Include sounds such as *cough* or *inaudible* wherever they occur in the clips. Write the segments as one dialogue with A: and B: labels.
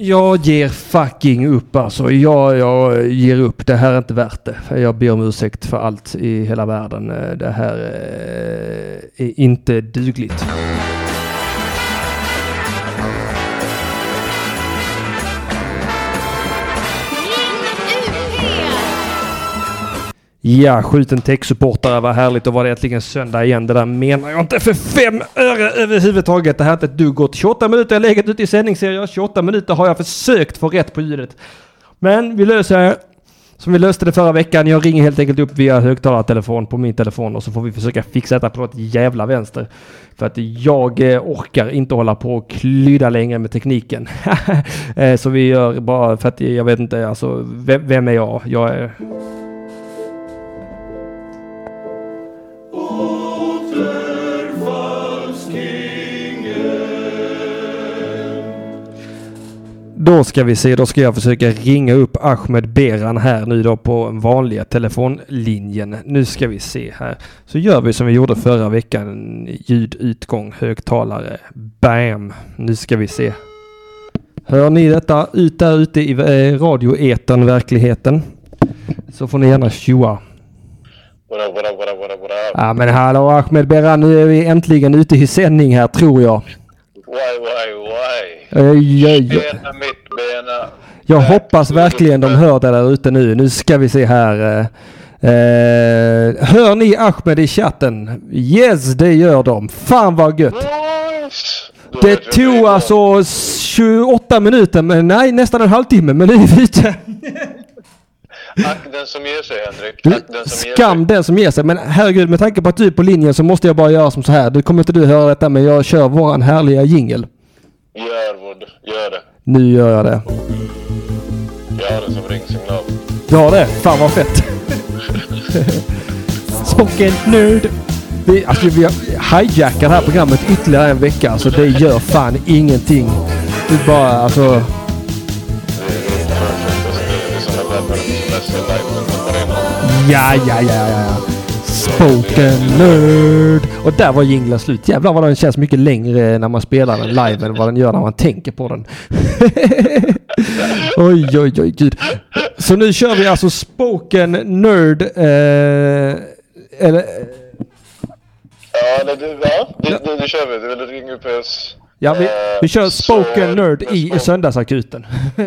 A: Jag ger fucking upp alltså. Jag, jag ger upp. Det här är inte värt det. Jag ber om ursäkt för allt i hela världen. Det här eh, är inte dugligt. Ja, skjuten tech-supportare, vad härligt. Då var det äntligen söndag igen. Det där menar jag inte för fem öre överhuvudtaget. Det här är inte ett dugg gott. 28 minuter har jag legat ute i sändningsserier. 28 minuter har jag försökt få rätt på ljudet. Men vi löser det. Som vi löste det förra veckan. Jag ringer helt enkelt upp via högtalartelefon på min telefon och så får vi försöka fixa detta på ett jävla vänster. För att jag eh, orkar inte hålla på och klydda längre med tekniken. *laughs* Eh, så vi gör bara för att jag vet inte, alltså vem, vem är jag? Jag är... Då ska vi se, då ska jag försöka ringa upp Ahmed Beran här nu då på vanliga telefonlinjen. Nu ska vi se här. Så gör vi som vi gjorde förra veckan. Ljudutgång, högtalare. Bam! Nu ska vi se. Hör ni detta ut där ute i eh, radioetern, verkligheten? Så får ni gärna tjoa. Ja men hallå Ahmed Beran, nu är vi äntligen ute i sändning här tror jag.
B: Why, why, why?
A: Oj, oj, oj.
B: Bena mitt, bena.
A: Jag hoppas verkligen de hör det där ute nu. Nu ska vi se här. eh, eh, hör ni Ahmed i chatten? Yes, det gör de. Fan vad gött. Det tog alltså 28 minuter, men nej nästan en halvtimme, men nu är vi ute.
B: Ack den som ger sig, Henrik.
A: Du,
B: Ack den som ger
A: Skam
B: sig.
A: den som ger sig. Men herregud, med tanke på att du är på linjen så måste jag bara göra som så här. Du kommer inte du höra detta, men jag kör våran härliga jingel.
B: Gör vad, gör det.
A: Nu gör jag det.
B: Jag har det som ringsignal.
A: Ja det, fan vad fett. *laughs* Spoken nerd. Vi, alltså, vi har hijackat det här programmet ytterligare en vecka. Alltså det gör fan ingenting. Det är bara alltså. Ja, ja, ja, ja. Spoken nerd. Och där var jinglen slut. Jävlar vad den känns mycket längre när man spelar den live än vad den gör när man tänker på den. *laughs* oj, oj, oj, gud. Så nu kör vi alltså spoken nerd. Eh, eller,
B: Ja, eller du, ja, det, det, det kör vi. Du vill ringa upp oss?
A: ja, vi, vi kör spoken nerd i, söndagsakuten. *laughs*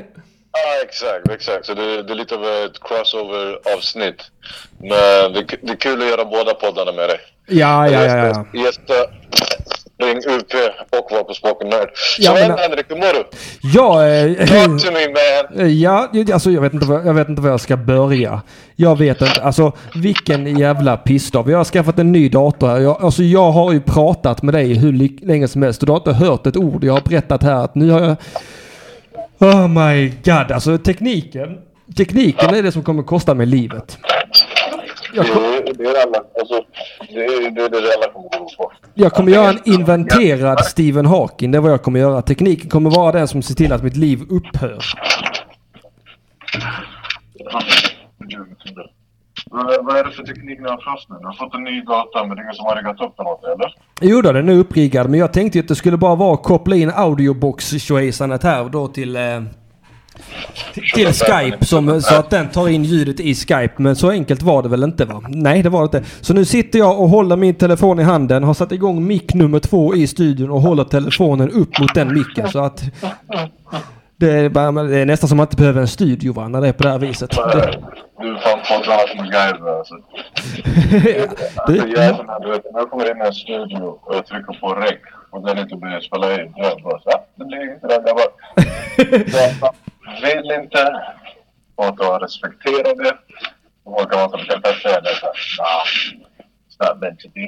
B: Ja, exakt, exakt. Så det, det är lite av ett crossover-avsnitt. Men det, det är kul att göra båda poddarna med dig.
A: ja, ja, ja, ja.
B: Gästa, ring UP och vara på Spoken Nerd. Så
A: Ja, men-
B: Henrik, hur mår du?
A: Ja, eh,
B: Talk to me man! *laughs*
A: Ja, alltså jag vet, inte var, jag vet inte var jag ska börja. Jag vet inte, alltså vilken jävla pissdag. Vi har skaffat en ny dator här. Jag, alltså jag har ju pratat med dig hur länge som helst och du har inte hört ett ord. Jag har berättat här att nu har jag... Oh my god, alltså tekniken. Tekniken är det som kommer kosta mig livet. Jag, kom,
B: Det, det är alla, alltså, det är det, är det alla kommer gå på.
A: jag kommer göra en inventerad Stephen Hawking. Det är vad jag kommer göra. Tekniken kommer vara den som ser till att mitt liv upphör.
B: Vad, vad är det för teknik ni har haft nu? Du har fått en ny data men det är ingen som har riggat upp den åt dig, eller?
A: Jo då, den är uppriggad. Men jag tänkte ju att det skulle bara vara att koppla in audiobox tjohejsanet här då till... Eh, till- till Skype som, så att den tar in ljudet i Skype. Men så enkelt var det väl inte va? Nej det var det inte. Så nu sitter jag och håller min telefon i handen. Har satt igång mick nummer två i studion och håller telefonen upp mot den micken. Så att... Det är, det är nästan som att man inte behöver en studio va, när det är på det här viset. Det,
B: Du är fan poddarnas MacGyver alltså. *laughs*
A: det,
B: Alltså jag är sån här, du vet, när jag kommer in i en studio och jag trycker på rec och den inte börjar spela in. Jag bara såhär, det blir inte det. *laughs* Jag bara, vill inte. Och då respektera det. Och man kan vara som det såhär, nah, it's not meant to be.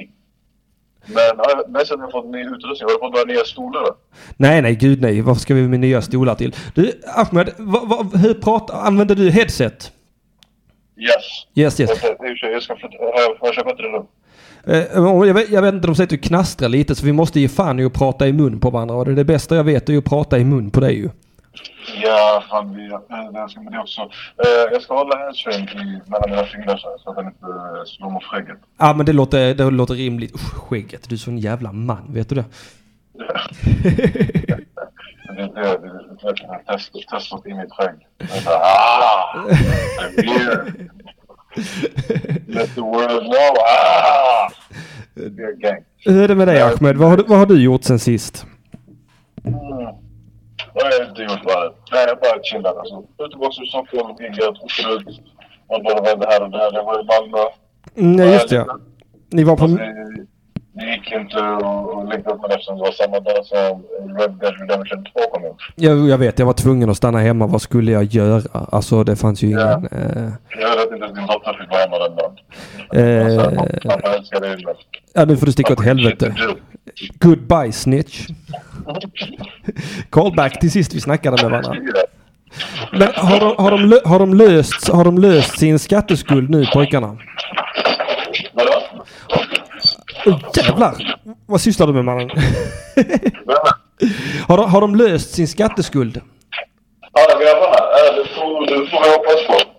B: Men ja, mest att jag har fått ny utrustning. Har du fått några nya stolar då?
A: Nej, nej, gud nej. Varför ska vi med nya stolar till? Du, Ahmed, vad, vad, hur pratar, använder du headset?
B: Yes.
A: Yes, yes.
B: Jag ska, sig, jag ska flytta, har jag, köpt rum?
A: Eh, jag, vet, jag vet inte, de säger att du knastrar lite så vi måste ge fan i att prata i mun på varandra. Och det, är det bästa jag vet är ju att prata i mun på dig ju.
B: Ja, fan vi, äh, det ska det också. Eh, jag ska hålla handsfree i mellan mina fingrar så, att den inte uh, slår mot skägget.
A: Ja men det låter, det låter rimligt. Usch, skägget. Du är sån jävla man, vet du det? *laughs*
B: Det det är test, testat i skägg. Det är såhär, ah! I'm here! Let the world know, ah!
A: Hur är det med dig Ahmed? Vad har, du, vad har du gjort sen sist?
B: Mm. Jag inte gjort bara? Nej, jag bara chillat alltså. I Stockholm, giggat, åkt ut. Man bara vände här och där. Jag var i Malmö.
A: Nej, just det. ja. Ni var på...
B: Fast det, det gick inte att länka upp med eftersom det var samma dag som Red Dead Redemption 2 kom ut.
A: Jag, jag vet, jag var tvungen att stanna hemma. Vad skulle jag göra? Alltså det fanns ju ingen...
B: Ja.
A: Eh,
B: Jag hörde att inte din dotter fick vara hemma den dagen.
A: Eh.
B: Pappa älskar dig men...
A: ja, nu får du sticka åt helvete. Goodbye snitch. Callback till sist vi snackade med varandra. Men har de, har, de, har, de löst, har de löst sin skatteskuld nu pojkarna?
B: Vadå?
A: Oh, jävlar! Vad sysslar du med mannen? Har, de, har de löst sin skatteskuld?
B: Ja, grabbarna. Det får, det får vi hoppas på.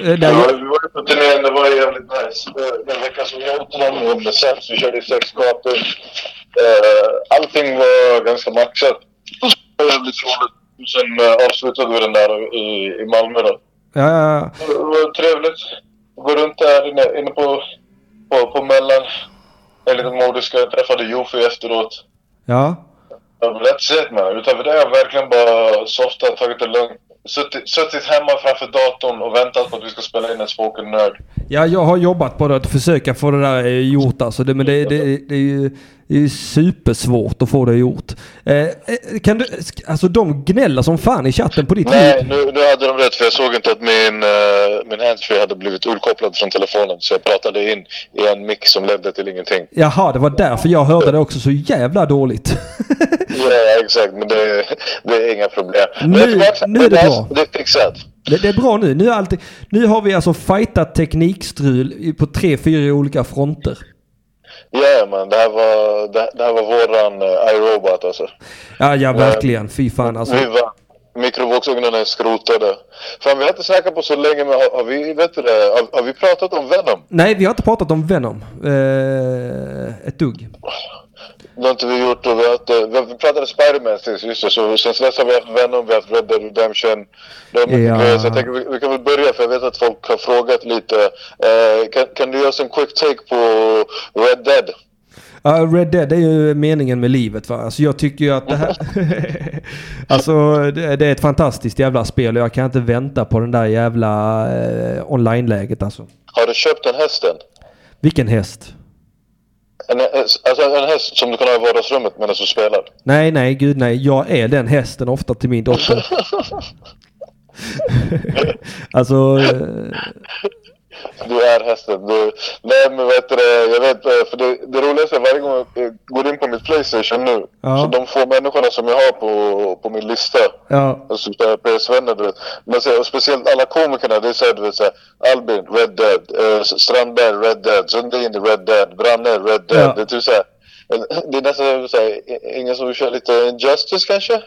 A: Eh,
B: Ja,
A: jag,
B: vi var ju på turnén, det var jävligt nice. Den veckan som jag åkte dem med Sems, vi körde sex gator. Eh, Allting var ganska maxat. Det var jävligt roligt. Sen eh, avslutade vi den där i, i Malmö då.
A: ja, ja,
B: Det var trevligt. Gå runt där inne, inne på, på, på mellan. En liten modiska. Jag träffade Jofi efteråt.
A: ja.
B: That's it man. Utöver det har jag verkligen bara softat, tagit det lugnt. Suttit, suttit hemma framför datorn och väntat på att vi ska spela in en spoken nerd.
A: Ja, jag har jobbat på det att försöka få det där eh, gjort alltså. Det, men det, det, det är ju det är ju supersvårt att få det gjort. Eh, eh, kan du, alltså de gnäller som fan i chatten på ditt
B: Nej,
A: ljud.
B: nu, nu hade de rätt för jag såg inte att min, uh, min handsfree hade blivit urkopplad från telefonen. Så jag pratade in i en mick som ledde till ingenting.
A: Jaha, det var därför jag hörde det också så jävla dåligt. *laughs*
B: Ja, exakt. Men det, det är inga problem.
A: Nu-
B: Men
A: nu är det bra.
B: Det är fixat.
A: det, det är bra nu. Nu, är alltid, nu har vi alltså fightat teknikstrul på tre, fyra olika fronter.
B: Ja, man. Det här var, det, det här var våran uh, iRobot alltså.
A: Ja, ja verkligen. Fy fan alltså.
B: Vi var, mikrovågsugnarna är skrotade. Fan, vi har inte snackat på så länge, men har, har vi, vet du det, har, har vi pratat om Venom?
A: Nej, vi har inte pratat om Venom. Eh, ett dugg.
B: Det har inte vi gjort och vi, har inte, vi, pratade Spiderman sist, just det. Så sen dess har vi haft Venom, vi har haft Red Dead Redemption. Det har mycket
A: Ja.
B: grejer, så jag tänker vi, vi kan väl börja för jag vet att folk har frågat lite. Eh, kan, kan du göra en quick take på Red Dead?
A: Ja, Red Dead är ju meningen med livet va. Alltså jag tycker ju att det här... *laughs* alltså det, det är ett fantastiskt jävla spel och jag kan inte vänta på den där jävla eh, online-läget alltså.
B: Har du köpt den hästen?
A: Vilken häst?
B: En, alltså en häst som du kan ha i vardagsrummet medan du spelar?
A: Nej, nej, gud nej. Jag är den hästen ofta till min dotter. *laughs* alltså...
B: Du är hästen. Du, nej men vet du, det, jag vet för det, det roligaste är varje gång jag går in på mitt Playstation nu.
A: Ja.
B: Så de få människorna som jag har på, på min lista.
A: Ja,
B: Alltså PS-vänner du vet. Men så, speciellt alla komikerna, det är såhär du vet såhär Albin, Red Dead, eh, Strandberg, Red Dead, Sundin, Red Dead, Branne, Red Dead.
A: Ja.
B: Det är typ såhär det är nästan såhär, ingen som vill köra lite Injustice kanske? *laughs*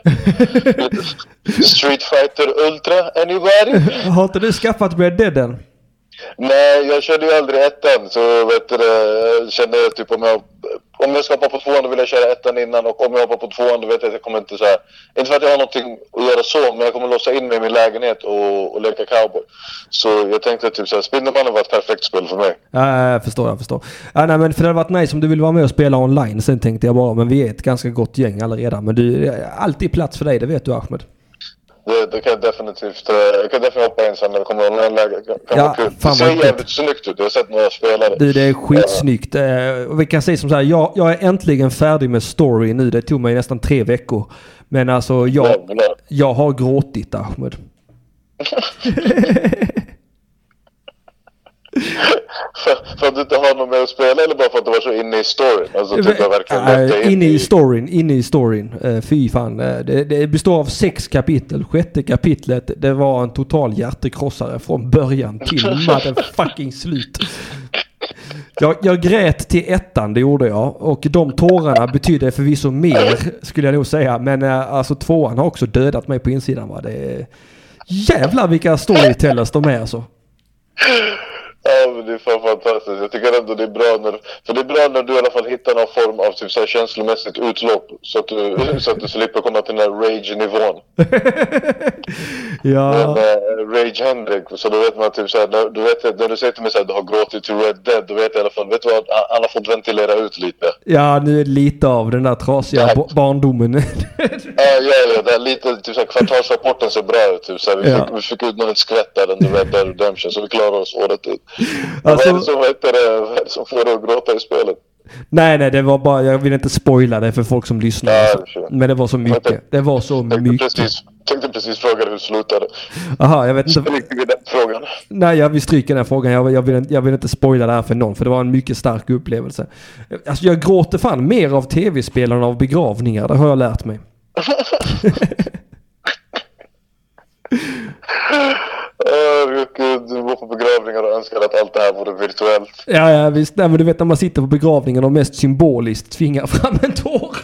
B: Street Fighter Ultra, anybody?
A: har inte du skaffat Red Dead än?
B: Nej, jag körde ju aldrig ettan så vet du, jag kände typ om jag om jag ska hoppa på tvåan då vill jag köra ettan innan och om jag hoppar på tvåan då vet jag att jag kommer inte så här, Inte för att jag har någonting att göra så men jag kommer låsa in mig i min lägenhet och, och leka cowboy. Så jag tänkte typ såhär, Spindelmannen var ett perfekt spel för mig.
A: Ja, jag förstår, jag förstår. Ja, nej, men för det hade varit nice om du vill vara med och spela online. Sen tänkte jag bara, men vi är ett ganska gott gäng alla redan. Men du, alltid plats för dig, det vet du Ahmed.
B: Det, det kan jag definitivt, eh, jag kan definitivt hoppa in sen när det kommer online-läge. Det kan
A: Ja,
B: kul. Det ser jävligt snyggt ut, jag har sett några spelare.
A: Du, det är skitsnyggt. Eh, och vi kan säga som så här, jag, jag är äntligen färdig med story nu. Det tog mig nästan tre veckor. Men alltså, jag,
B: Jävlar.
A: jag har gråtit Ahmed. *laughs* *laughs* *laughs*
B: För, för att du inte har någon mer att spela eller bara för att du var så inne i storyn? Alltså typ jag verkligen
A: Äh, inne i storyn, inne i storyn. Uh, fy fan. Eh, det, det består av sex kapitel. Sjätte kapitlet, det var en total hjärtekrossare från början till *laughs* motherfucking slut. Jag, jag grät till ettan, det gjorde jag. Och de tårarna betydde förvisso mer, skulle jag nog säga. Men eh, alltså tvåan har också dödat mig på insidan. Va? Det är... Jävlar vilka storytellers de är alltså.
B: Ja men det är fan fantastiskt. Jag tycker ändå det är bra när, för det är bra när du i alla fall hittar någon form av typ så här känslomässigt utlopp. Så att du, *laughs* så att du slipper komma till den här rage-nivån. *laughs*
A: ja.
B: Men, äh, rage Henrik, så då vet man typ såhär, när, du vet, när du säger till mig såhär du har gråtit till Red Dead, då vet jag i alla fall, vet du vad, han har fått ventilera ut lite.
A: ja, nu är det lite av den där trasiga ba- barndomen. *laughs*
B: Ja, ja, ja, det är lite, typ såhär, kvartalsrapporten ser bra ut. Typ, såhär, vi,
A: Ja.
B: fick, vi fick ut någon ett skvätt där under Red Dead Redemption, så vi klarar oss året ut.
A: Alltså-
B: vad, är det som, vad, heter det, vad är det som får dig att gråta i spelet?
A: nej, nej, det var bara, jag vill inte spoila det för folk som lyssnar. Alltså.
B: jag.
A: Men det var så mycket. Det var så
B: tänkte
A: mycket.
B: precis, tänkte precis fråga hur det slutade.
A: Aha, jag vet inte.
B: Riktigt i den frågan.
A: Nej, jag, vi stryker den frågan. Jag, jag, vill, inte- jag vill inte spoila det här för någon, för det var en mycket stark upplevelse. Alltså jag gråter fan mer av tv-spel än av begravningar, det har jag lärt mig. *laughs* *laughs*
B: Gud, du var på begravningar och önskade att allt det här vore virtuellt.
A: Ja, ja visst. Nej, men du vet när man sitter på begravningen och mest symboliskt tvingar fram en tår.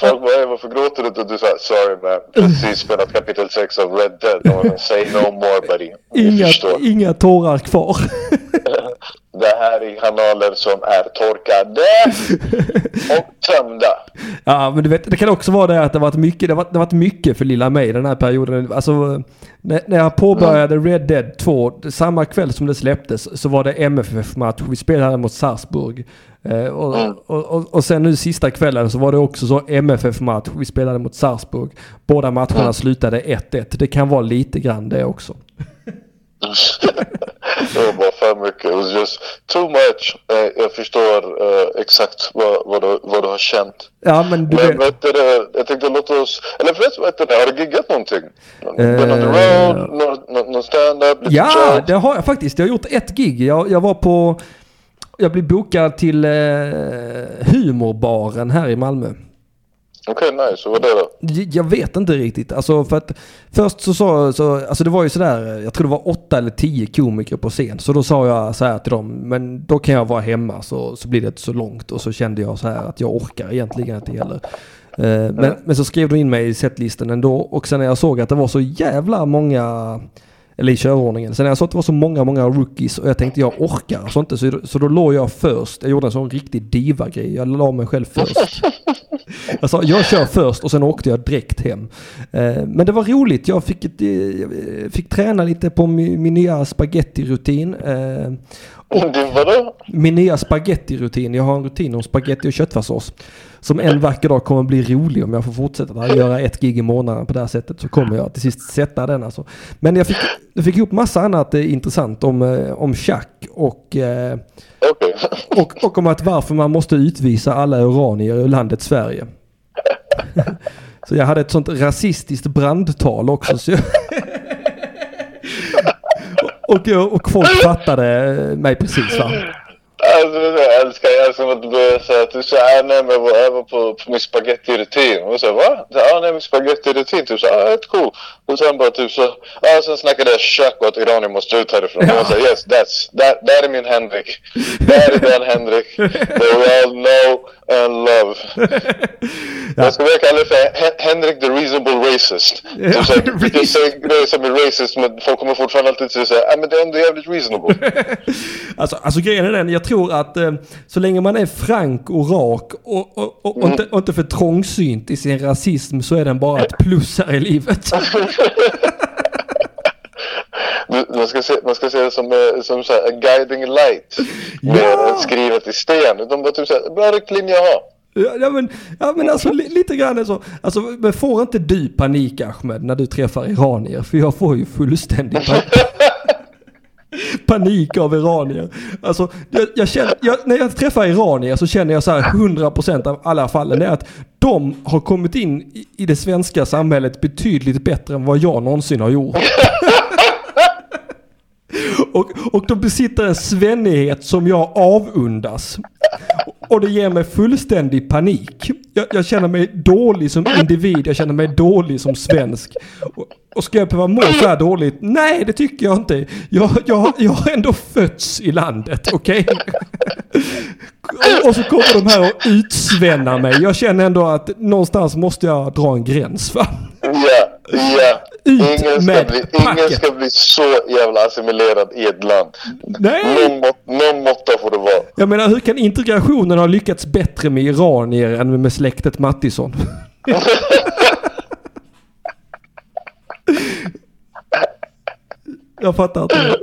B: Folk bara, "Hey, varför gråter du inte? Du sa, sorry man, precis spelat kapitel 6 av Red Dead. Say no more buddy.
A: Inga, inga tårar kvar.
B: Det här är kanaler som är torkade *laughs* och tömda.
A: Ja, men du vet, det kan också vara det att det varit mycket, det har det varit mycket för lilla mig den här perioden. Alltså, när, när jag påbörjade Red Dead 2, samma kväll som det släpptes, så var det MFF-match. Vi spelade mot Salzburg. Eh, och, och, och, och sen nu sista kvällen så var det också så MFF-match. Vi spelade mot Salzburg. Båda matcherna slutade 1-1. Det kan vara lite grann det också. *laughs*
B: Det var bara för mycket. It was just too much. Eh, Jag förstår eh, exakt vad, vad, du, vad du har känt.
A: Ja, men du
B: Men
A: vet.
B: vet du, det, jag tänkte låta oss... Eller förresten, vet du, har du giggat någonting? Been on the
A: Eh,
B: road? Någon, någon stand-up? lite
A: Ja, det har jag faktiskt. Jag har gjort ett gig. Jag, jag var på... Jag blev bokad till eh, humorbaren här i Malmö.
B: Okej, nice. Och vad är det då?
A: Jag vet inte riktigt. Alltså för att först så sa så, alltså det var ju sådär, jag tror det var åtta eller tio komiker på scen. Så då sa jag så här till dem, men då kan jag vara hemma så, så blir det inte så långt. Och så kände jag så här att jag orkar egentligen inte heller. Eh, men, men så skrev de in mig i setlisten ändå. Och sen när jag såg att det var så jävla många eller i körordningen. Sen när jag såg att det var så många, många rookies och jag tänkte jag orkar alltså inte. Så, så då låg jag först. Jag gjorde en sån riktig diva-grej. Jag la mig själv först. *laughs* Jag sa jag kör först och sen åkte jag direkt hem. Eh, men det var roligt. Jag fick, ett, eh, jag fick träna lite på min, min nya spaghetti-rutin. Eh, *laughs*
B: Vadå?
A: min nya spaghetti-rutin. Jag har en rutin om spaghetti och köttfärssås. Som en vacker dag kommer bli rolig om jag får fortsätta att göra ett gig i månaden på det här sättet. Så kommer jag till sist sätta den alltså. Men jag fick, jag fick ihop massa annat eh, intressant om, eh, om schack och, eh, *laughs* och, och om att varför man måste utvisa alla iranier ur landet Sverige. *laughs* Så jag hade ett sånt rasistiskt brandtal också. Så jag och, och, och folk fattade mig precis va.
B: Alltså, jag älskar, jag älskar att du börjar säga att du säger ah, nej men jag var, var på, på min spagetti-rutin. Och så va? Så, ah, nej min spagetti-rutin. Typ så, ah, ett cool. Och sen bara typ så, ah, sen snackade jag kök och att iranier måste ut härifrån.
A: Ja.
B: Och jag sa yes, that's, that, that är min Henrik. Det här är den Henrik. That we all know and love. *laughs* Jag ska börja kalla det för Hen- Henrik the reasonable racist.
A: Ja,
B: du säga grejer som är racist men folk kommer fortfarande alltid säga ah, men det är ändå jävligt reasonable. *laughs*
A: Alltså, alltså grejen är den, jag tror att eh, så länge man är frank och rak och, och, och, och, inte, och inte för trångsynt i sin rasism så är den bara ett plus här i livet. *laughs*
B: Man ska se, man ska se det som, eh, som så här, guiding light.
A: Ja.
B: Mer än skrivet i sten. De bara typ såhär, bra riktlinje att ha.
A: Ja, ja, men, ja men alltså li, lite grann så. Alltså men får inte du panik Ahmed när du träffar iranier? För jag får ju fullständig pa *laughs* panik av iranier. Alltså jag, jag känner, jag, när jag träffar iranier så känner jag så här 100% av alla fallen är att de har kommit in i, i det svenska samhället betydligt bättre än vad jag någonsin har gjort. *laughs* Och, och de besitter en svennighet som jag avundas. Och det ger mig fullständig panik. Jag, jag känner mig dålig som individ, jag känner mig dålig som svensk. Och, och ska jag behöva må så här dåligt? Nej, det tycker jag inte. Jag, jag, jag har ändå fötts i landet, okej? och, och så kommer de här och utsvännar mig. Jag känner ändå att någonstans måste jag dra en gräns va?
B: Ja, ja.
A: Ut
B: Ingen ska,
A: med
B: bli, ingen ska bli så jävla assimilerad i ett land.
A: Nej!
B: Någon, mått, någon måtta får det vara.
A: Jag menar hur kan integrationen ha lyckats bättre med iranier än med släktet Mattisson? Jag fattar inte.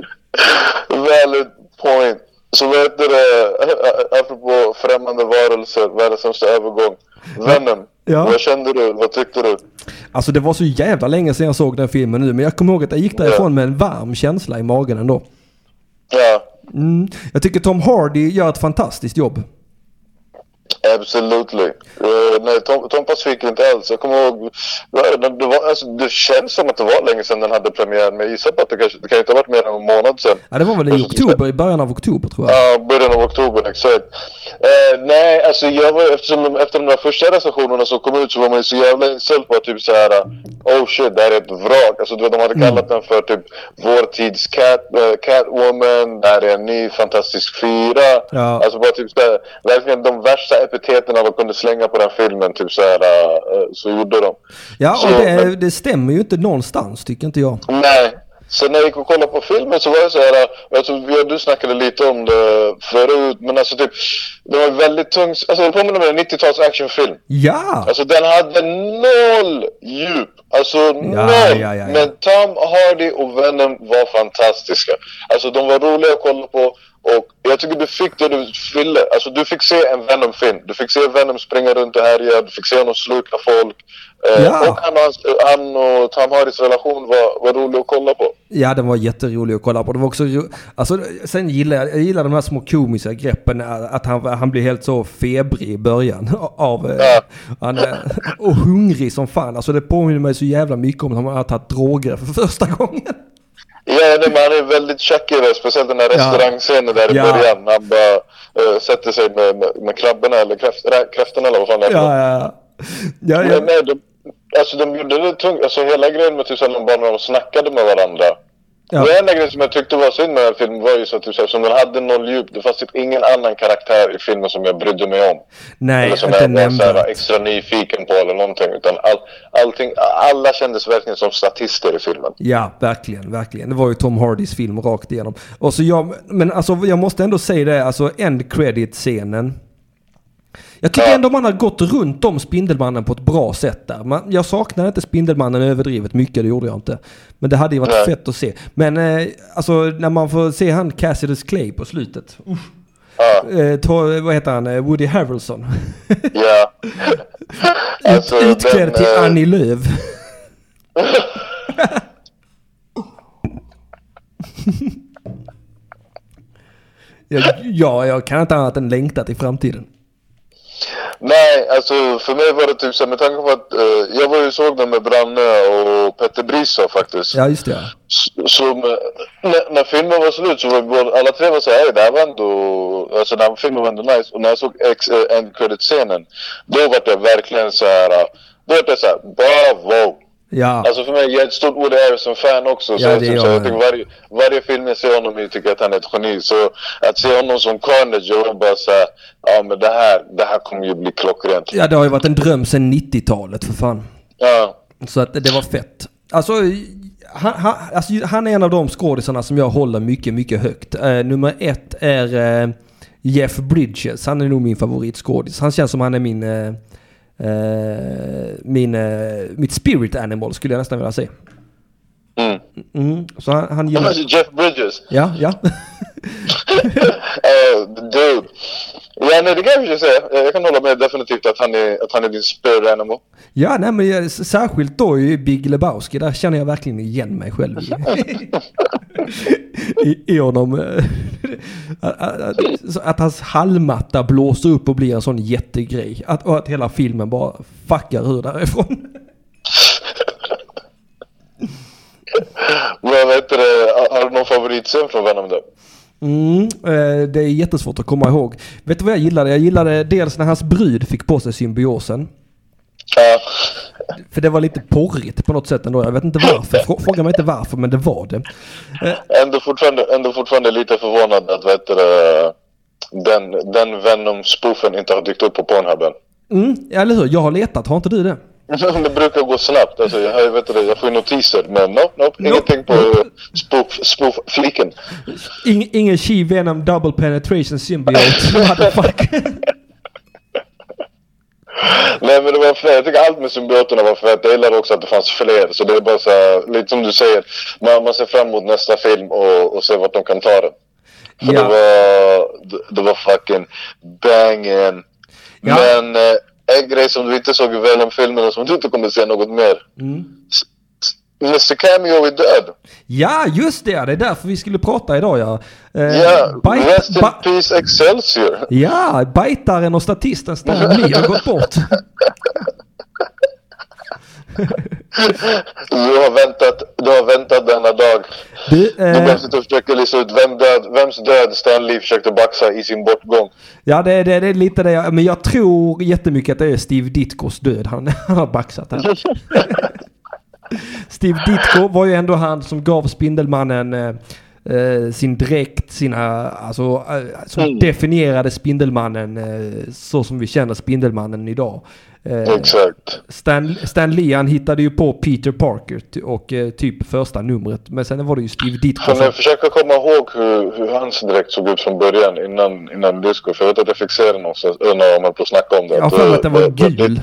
B: Valid point. Så vad heter det, apropå främmande varelser, världens sämsta övergång. Venom.
A: Ja.
B: Vad kände du? Vad tyckte du?
A: Alltså det var så jävla länge sedan jag såg den filmen nu men jag kommer ihåg att jag gick därifrån med en varm känsla i magen ändå.
B: Ja,
A: Mm. Jag tycker Tom Hardy gör ett fantastiskt jobb.
B: absolutely. Uh, nej, Tom, Tompas fick inte alls. Jag kommer ihåg, det, det, var, alltså, det känns som att det var länge sedan den hade premiär, men jag gissar på att det, kanske, det kan inte ha varit mer än en månad sedan.
A: Ja det var väl i oktober, i början av oktober tror jag.
B: Ja, början av oktober, exakt. Eh, nej, alltså jag var, eftersom efter de där första recensionerna som kom ut så var man ju så jävla inställd på att typ såhär, oh shit, det här är ett vrak. Alltså du vet, de hade kallat den för typ vår tids cat, eh, Catwoman, det här är en ny fantastisk fyra.
A: Ja.
B: Alltså bara typ såhär, verkligen de värsta epiteten de kunde slänga på den filmen, typ såhär, eh, så gjorde de.
A: Ja och
B: Så,
A: det,
B: men-
A: det stämmer ju inte någonstans tycker inte jag.
B: Nej. Så när jag gick och kollade på filmen så var det så här, jag tror och du snackade lite om det förut, men alltså typ, det var väldigt tung, alltså det påminner mig om en 90-tals actionfilm.
A: Ja!
B: Alltså den hade noll djup, alltså noll.
A: ja, ja, ja.
B: Men Tom Hardy och Venom var fantastiska. Alltså de var roliga att kolla på och jag tycker du fick det du ville. Alltså du fick se en Venom-film. Du fick se Venom springa runt och härja, du fick se honom sluka folk. Eh,
A: Ja.
B: Och han och, hans, han och Tom Hardys relation var, var rolig att kolla på.
A: Ja, den var jätterolig att kolla på. Det var också ro... alltså, sen gillar jag, jag gillar de här små komiska greppen. Att han, han blir helt så febrig i början. *laughs* Av, eh,
B: Ja.
A: han, är- och hungrig som fan. Alltså det påminner mig så jävla mycket om att han har tagit droger för första gången.
B: Ja, nej, men han är väldigt tjackig där, speciellt den
A: Ja.
B: restaurangscenen där i
A: Ja.
B: början. Han bara eh, sätter sig med, med, med krabborna eller kräft, rä- kräftorna eller vad fan det är.
A: Ja, ja, ja. ja,
B: Men nej, de, alltså de gjorde det tungt. Alltså hela grejen med typ så här, bara när de snackade med varandra.
A: Ja.
B: Det enda grejen som jag tyckte var synd med den här filmen var ju så att typ, som den hade noll djup. Det fanns typ ingen annan karaktär i filmen som jag brydde mig om.
A: Nej,
B: eller som jag var extra nyfiken på eller någonting. Utan all, allting, alla kändes verkligen som statister i filmen.
A: Ja, verkligen, verkligen. Det var ju Tom Hardys film rakt igenom. Och så jag, men alltså jag måste ändå säga det, alltså end credit-scenen. Jag tycker ändå man har gått runt om Spindelmannen på ett bra sätt där. Man, jag saknar inte Spindelmannen överdrivet mycket, det gjorde jag inte. Men det hade ju varit
B: Nej.
A: fett att se. Men eh, alltså när man får se han Cassidy Clay på slutet.
B: Ja,
A: Eh, ta, vad heter han? Eh, Woody Harrelson.
B: ja. *laughs* *laughs* Alltså,
A: Ut, utklädd till
B: eh,
A: Annie Lööf. *laughs* ja, ja, jag kan inte annat än längta till framtiden.
B: Nej, alltså för mig var det typ så med tanke på att eh, jag var ju såg den med Branne och Petter Briso faktiskt.
A: Ja, just det. ja.
B: Så, så med, när, när filmen var slut så var vi båda, alla tre var så här, "Ey, det här var ändå, alltså den här filmen var ändå nice. Och när jag såg ex, eh, end credit scenen, då var det verkligen så här, då var det så här, bravo!
A: Ja,
B: Alltså för mig, jag är ett stort Woody Harrelson-fan också. Så
A: Ja,
B: jag, typ, så
A: jag
B: tycker varje, varje film jag ser honom i tycker jag att han är ett geni. Så att se honom som Carnage och bara såhär, ja men det här, det här kommer ju bli klockrent.
A: ja, det har ju varit en dröm sedan 90-talet för fan.
B: Ja.
A: Så att det var fett. Alltså, han, han, alltså, han är en av de skådisarna som jag håller mycket, mycket högt. Eh, nummer ett är eh, Jeff Bridges. Han är nog min favoritskådis. Han känns som han är min... Eh, min eh, mitt spirit animal skulle jag nästan vilja säga.
B: Mm.
A: Mm, så han, han gillar... *laughs*
B: Jeff Bridges.
A: Ja, ja. *laughs* *laughs*
B: uh, dude. Ja, nej, det kan jag säga. Jag kan hålla med definitivt att han är, att han är din spirit animal.
A: ja, nej men särskilt då i Big Lebowski. Där känner jag verkligen igen mig själv i, i, honom. eh, att, hans hallmatta blåser upp och blir en sån jättegrej. Att, och att hela filmen bara fuckar ur därifrån.
B: Vad vet du, har har du någon favoritscen från Venom då?
A: Mm, eh, det är jättesvårt att komma ihåg. Vet du vad jag gillade? Jag gillade dels när hans brud fick på sig symbiosen.
B: Ja.
A: För det var lite porrigt på något sätt ändå. Jag vet inte varför. Frå- Fråga mig inte varför, men det var det. Eh,
B: Ändå fortfarande, ändå fortfarande lite förvånad att vet den, den Venom-spoofen inte har dykt upp på Pornhub än.
A: Mm, eller hur? Jag har letat, har inte du det? *laughs*
B: det brukar gå snabbt. Alltså, jag, vet det, jag får ju notiser. Men no, nope, ingenting på spoof, spoof-fliken.
A: Ing, ingen Chi Venom Double Penetration Symbiote. *laughs* Motherfucker. *laughs*
B: Nej men det var fett. Jag tycker allt med symbioterna var fett. Jag gillar också att det fanns fler. Så det är bara så här, lite som du säger. Man, man ser fram emot nästa film och, och ser vart de kan ta den. För
A: Ja.
B: det var, det, var fucking banging.
A: Ja.
B: Men eh, en grej som du inte såg i Venom-filmen och som du inte kommer se något mer.
A: Mm.
B: Mr Cameo är död.
A: Ja, just det. Det är därför vi skulle prata idag ja. Eh,
B: Ja,
A: bite-
B: rest in peace Excelsior.
A: ja, bajtaren och statisten Stan Lee har gått bort. *laughs*
B: Du har väntat, du har väntat denna dag.
A: Du,
B: Du
A: eh,
B: behöver inte försöka lista ut vem död, vems död Stan Lee försökte baxa i sin bortgång.
A: ja, det, det, det är lite det. jag- Men jag tror jättemycket att det är Steve Ditkos död han, han *laughs* har baxat här. *laughs* Steve Ditko var ju ändå han som gav Spindelmannen eh, eh, sin dräkt, sina, alltså, eh, som
B: Mm.
A: definierade Spindelmannen eh, så som vi känner Spindelmannen idag. Eh,
B: Exakt.
A: Stan, Stan Lee han hittade ju på Peter Parker och eh, typ första numret. Men sen var det ju Steve Ditko som...
B: jag försöka komma ihåg hur, hur hans dräkt såg ut från början innan, innan disco? För jag vet att jag fick se den äh, när man på att snacka om det.
A: Jag har för mig att den var gul.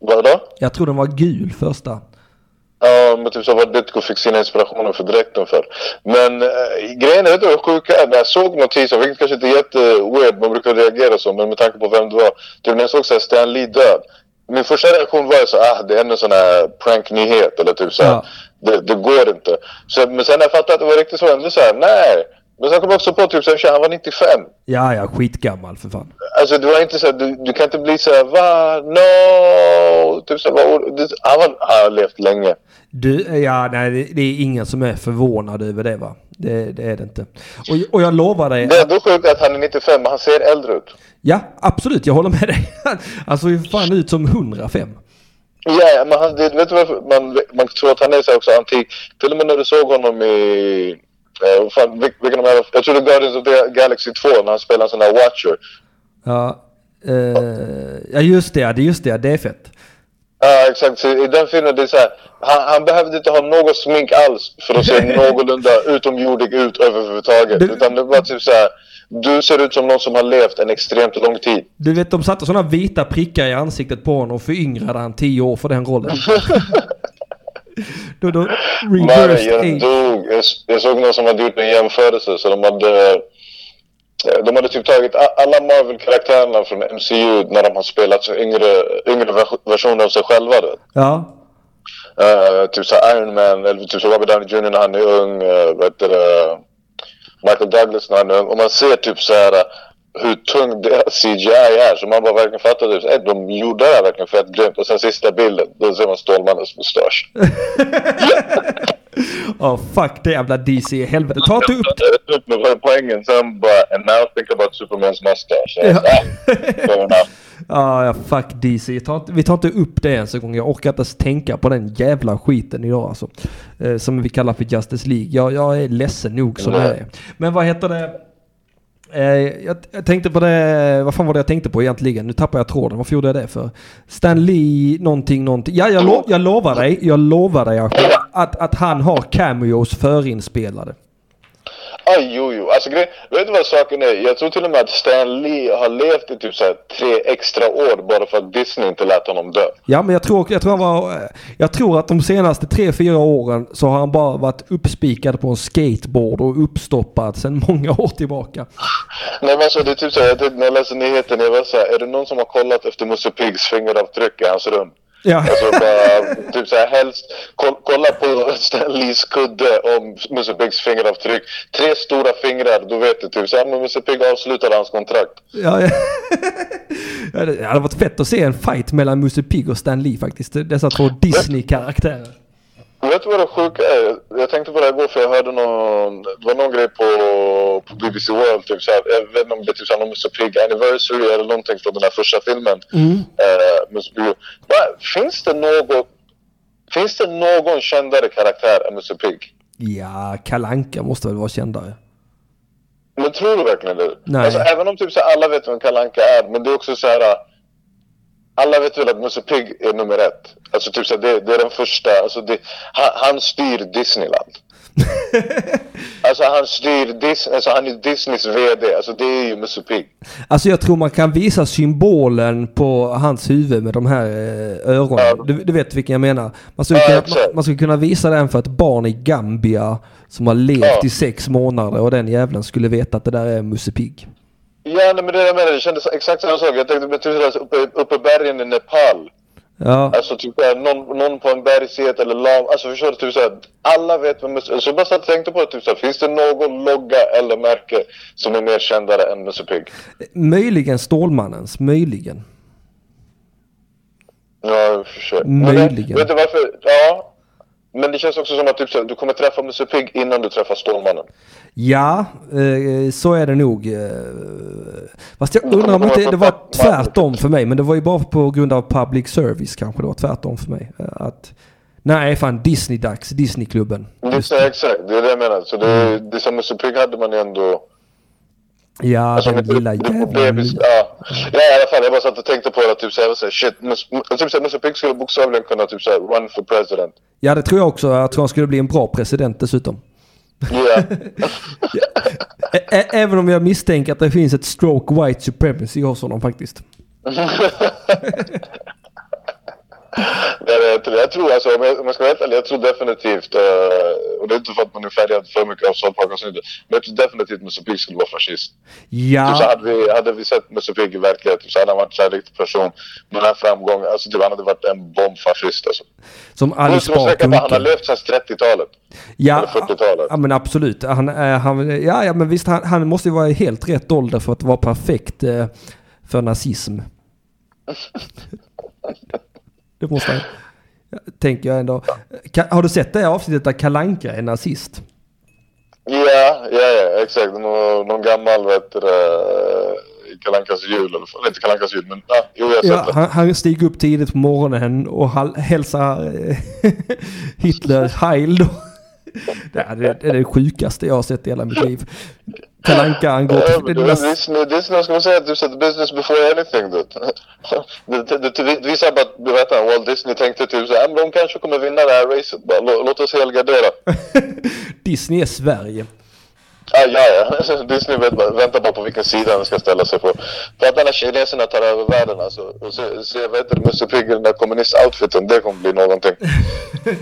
B: Vadå?
A: Jag tror den var gul första.
B: Ja, men typ så var Ditko fick sina inspirationer för dräkten för. Men äh, grejen är, vet du vad sjuka är? När jag såg notisen, vilket kanske inte är jätte-weird, man brukar reagera så, men med tanke på vem det var. Typ när jag såg såhär Stan Lee död. Min första reaktion var så ah det är en sån här prank-nyhet eller typ såhär.
A: Ja.
B: Det, det går inte. Så, men sen när jag fattade att det var riktigt så, jag ändå såhär, nej. Men sen kom jag också på typ såhär, han var 95.
A: Ja, ja, skitgammal för fan.
B: Alltså det var inte så här, du, du kan inte bli så här, va? No! Typ så här, vad- det, han, var, han har levt länge.
A: Du, ja, nej, det, är ingen som är förvånad över det va? Det, det är det inte. Och, och jag lovar dig.
B: Det är ändå sjukt att han är 95, men han ser äldre ut.
A: Ja, absolut, jag håller med dig. Han såg ju fan ut som 105.
B: Ja, men han, det, vet du varför man, man tror att han är så också antik? Till och med när du såg honom i... Eh, fan, vil- vilken av de här, jag tror det är Guardians of the Galaxy 2 när han spelar en sån här Watcher.
A: Ja, eh, ja just det, det är just det, det är fett.
B: Ja, exakt. Så I den filmen, det är så här, han, han behövde inte ha något smink alls för att se *laughs* någorlunda utomjordig ut överhuvudtaget. Utan det var typ så här, du ser ut som någon som har levt en extremt lång tid.
A: Du vet, de satte sådana vita prickar i ansiktet på honom och föryngrade han 10 år för den rollen. *laughs* då, då, age.
B: dog. Jag, jag såg någon som hade gjort en jämförelse. Så de hade, eh, de hade typ tagit alla Marvel-karaktärerna från MCU när de har spelat så yngre, yngre vers- versioner av sig själva. Vet.
A: Ja,
B: Eh, typ så Iron Man eller typ så Robert Downey Jr när han är ung. Uh, vad heter det? Michael Douglas när han är ung. Och man ser typ så här uh, hur tung deras CGI är. Så man bara verkligen fattar typ, eh, de gjorde det här verkligen fett grymt. Och sen sista bilden, då ser man Stålmannens mustasch. *laughs* *laughs* *laughs*
A: oh, fuck det jävla DC, helvete. Ta inte upp
B: tog upp vad är poängen. Sen bara, and now think about Supermans mustache.
A: Ja. *laughs*
B: Ja. enough.
A: Ah, ja, fuck DC. Vi tar, inte, vi tar inte upp det ens en gång. Jag orkar inte ens tänka på den jävla skiten idag alltså. Eh, som vi kallar för Justice League. Jag, jag är ledsen nog som det är. Men vad heter det? Eh, jag, jag tänkte på det, vad fan var det jag tänkte på egentligen? Nu tappar jag tråden. Varför gjorde jag det för? Stan Lee, någonting, någonting. Ja, jag, lo, jag lovar dig, jag lovar dig att, att han har cameos förinspelade.
B: Jo, jo. Alltså, grej, vet du vad saken är? Jag tror till och med att Stan Lee har levt i typ så här tre extra år bara för att Disney inte lät honom dö.
A: Ja, men jag tror, jag tror, var, jag tror att de senaste tre fyra åren så har han bara varit uppspikad på en skateboard och uppstoppad sedan *laughs* många år tillbaka.
B: Nej men alltså det är typ jag tänkte när jag läste nyheten, jag var såhär, är det någon som har kollat efter Musse Piggs fingeravtryck i hans rum?
A: Ja,
B: Alltså bara, typ såhär helst, koll, kolla på Stan Lees kudde om Musse Piggs fingeravtryck. Tre stora fingrar, då vet du typ såhär, men Musse Pigg avslutade hans kontrakt.
A: ja, ja. *laughs* Ja, Det hade varit fett att se en fight mellan Musse Pigg och Stan Lee faktiskt. Dessa två Disney-karaktärer.
B: Vet du vad det sjuka är? Jag tänkte på det här igår för jag hörde någon, det var någon grej på, på BBC World, typ såhär, jag vet inte om det är typ såhär någon Musse Pigg anniversary eller någonting från den här första filmen.
A: Mm.
B: Eh. Va, finns det något, finns det någon kändare karaktär än Musse Pigg?
A: Ja, Kalanka måste väl vara kändare.
B: Men tror du verkligen det?
A: Nej.
B: Alltså, även om typ så här, alla vet vem Kalle Anka är, men det är också så här. Alla vet väl att Musse Pigg är nummer ett. Alltså typ så det, det är den första, alltså det, han, han styr Disneyland. *laughs* alltså han styr Disney, alltså han är Disneys VD, alltså det är ju Musse Pigg.
A: Alltså jag tror man kan visa symbolen på hans huvud med de här eh, öronen.
B: Ja.
A: Du, du vet vilken jag menar. Man skulle,
B: Ja,
A: kunna, man, man skulle kunna visa den för ett barn i Gambia som har levt
B: Ja.
A: i sex månader och den jävlen skulle veta att det där är Musse Pigg.
B: Ja, nej, men det jag menar, det kändes exakt samma sak. Jag tänkte på typ sådär, uppe, uppe i bergen i Nepal.
A: Ja,
B: Alltså typ såhär, någon, någon på en bergsget eller lam, alltså förstår du? Typ såhär, alla vet vem Musse... Så jag bara satt och tänkte på det, typ såhär, finns det någon logga eller märke som är mer kändare än Musse Pigg?
A: möjligen Stålmannens, möjligen.
B: Ja, jag förstår.
A: Möjligen.
B: Men, vet du varför? Ja. Men det känns också som att typ, såhär, du kommer träffa Musse Pigg innan du träffar Stålmannen.
A: Ja, eh, så är det nog. Eh, fast jag undrar om inte det var tvärtom för mig. Men det var ju bara på grund av public service kanske det var tvärtom för mig. Eh, Att, nej, fan Disney-dags, Disneyklubben.
B: Det är exakt, det är det jag menar. Så det, det som Musse Pigg hade man ju ändå...
A: Ja,
B: Alltså,
A: den lilla jävla...
B: Ja. ja, i alla fall. Jag bara satt och tänkte på det. Typ såhär, shit. Typ såhär, Musse Pigg skulle bokstavligen kunna typ såhär, run for president.
A: Ja, det tror jag också. Jag tror han skulle bli en bra president dessutom. *laughs* Ä- Även om jag misstänker att det finns ett stroke white supremacy hos honom faktiskt. *laughs*
B: Jag tror- alltså, om jag, om jag ska vara helt ärlig, jag tror definitivt, eh, och det är inte för att man är färgad för mycket av South Park-avsnittet, men jag tror definitivt Musse Pigg skulle vara fascist. Typ så
A: Ja,
B: hade, vi, hade vi sett Musse Pigg i verkligheten så hade han varit här riktig person med den här framgången. Alltså typ, han hade varit en bombfascist alltså.
A: som Alice Bah
B: han har levt sedan 30-talet.
A: Ja,
B: eller 40-talet.
A: ja, men absolut. Han, är- han, ja, ja, men visst, han, han måste ju vara i helt rätt ålder för att vara perfekt eh, för nazism. *laughs* Det måste han. Tänker jag ändå. Ka, har du sett det avsnittet där Kalanka är nazist?
B: Ja, ja, ja, exakt. Någon, någon gammal, vet du det, Kalle Ankas jul, eller inte Kalle Ankas jul, men ja, jo jag har sett
A: Ja,
B: det.
A: han, han stiger upp tidigt på morgonen och hälsar eh, *laughs* Hitler heil då. *laughs* Det är det, det är det sjukaste jag har sett i hela mitt liv. Kalle Anka, han går till... det
B: det, Disney ska man säga att du sätter business before anything. Du. Det, det, det, det visar bara vet, han, Walt Disney tänkte typ så här, "Men de kanske kommer vinna det här racet. Bara, låt oss helgardera. *laughs*
A: Disney är Sverige.
B: Ah, ja, ja. *laughs* Disney väntar bara på vilken sida han ska ställa sig på. För att när kineserna tar över världen alltså. Och se, se vet du, Musse Pigg i den där kommunist-outfiten. Det kommer bli någonting. *laughs*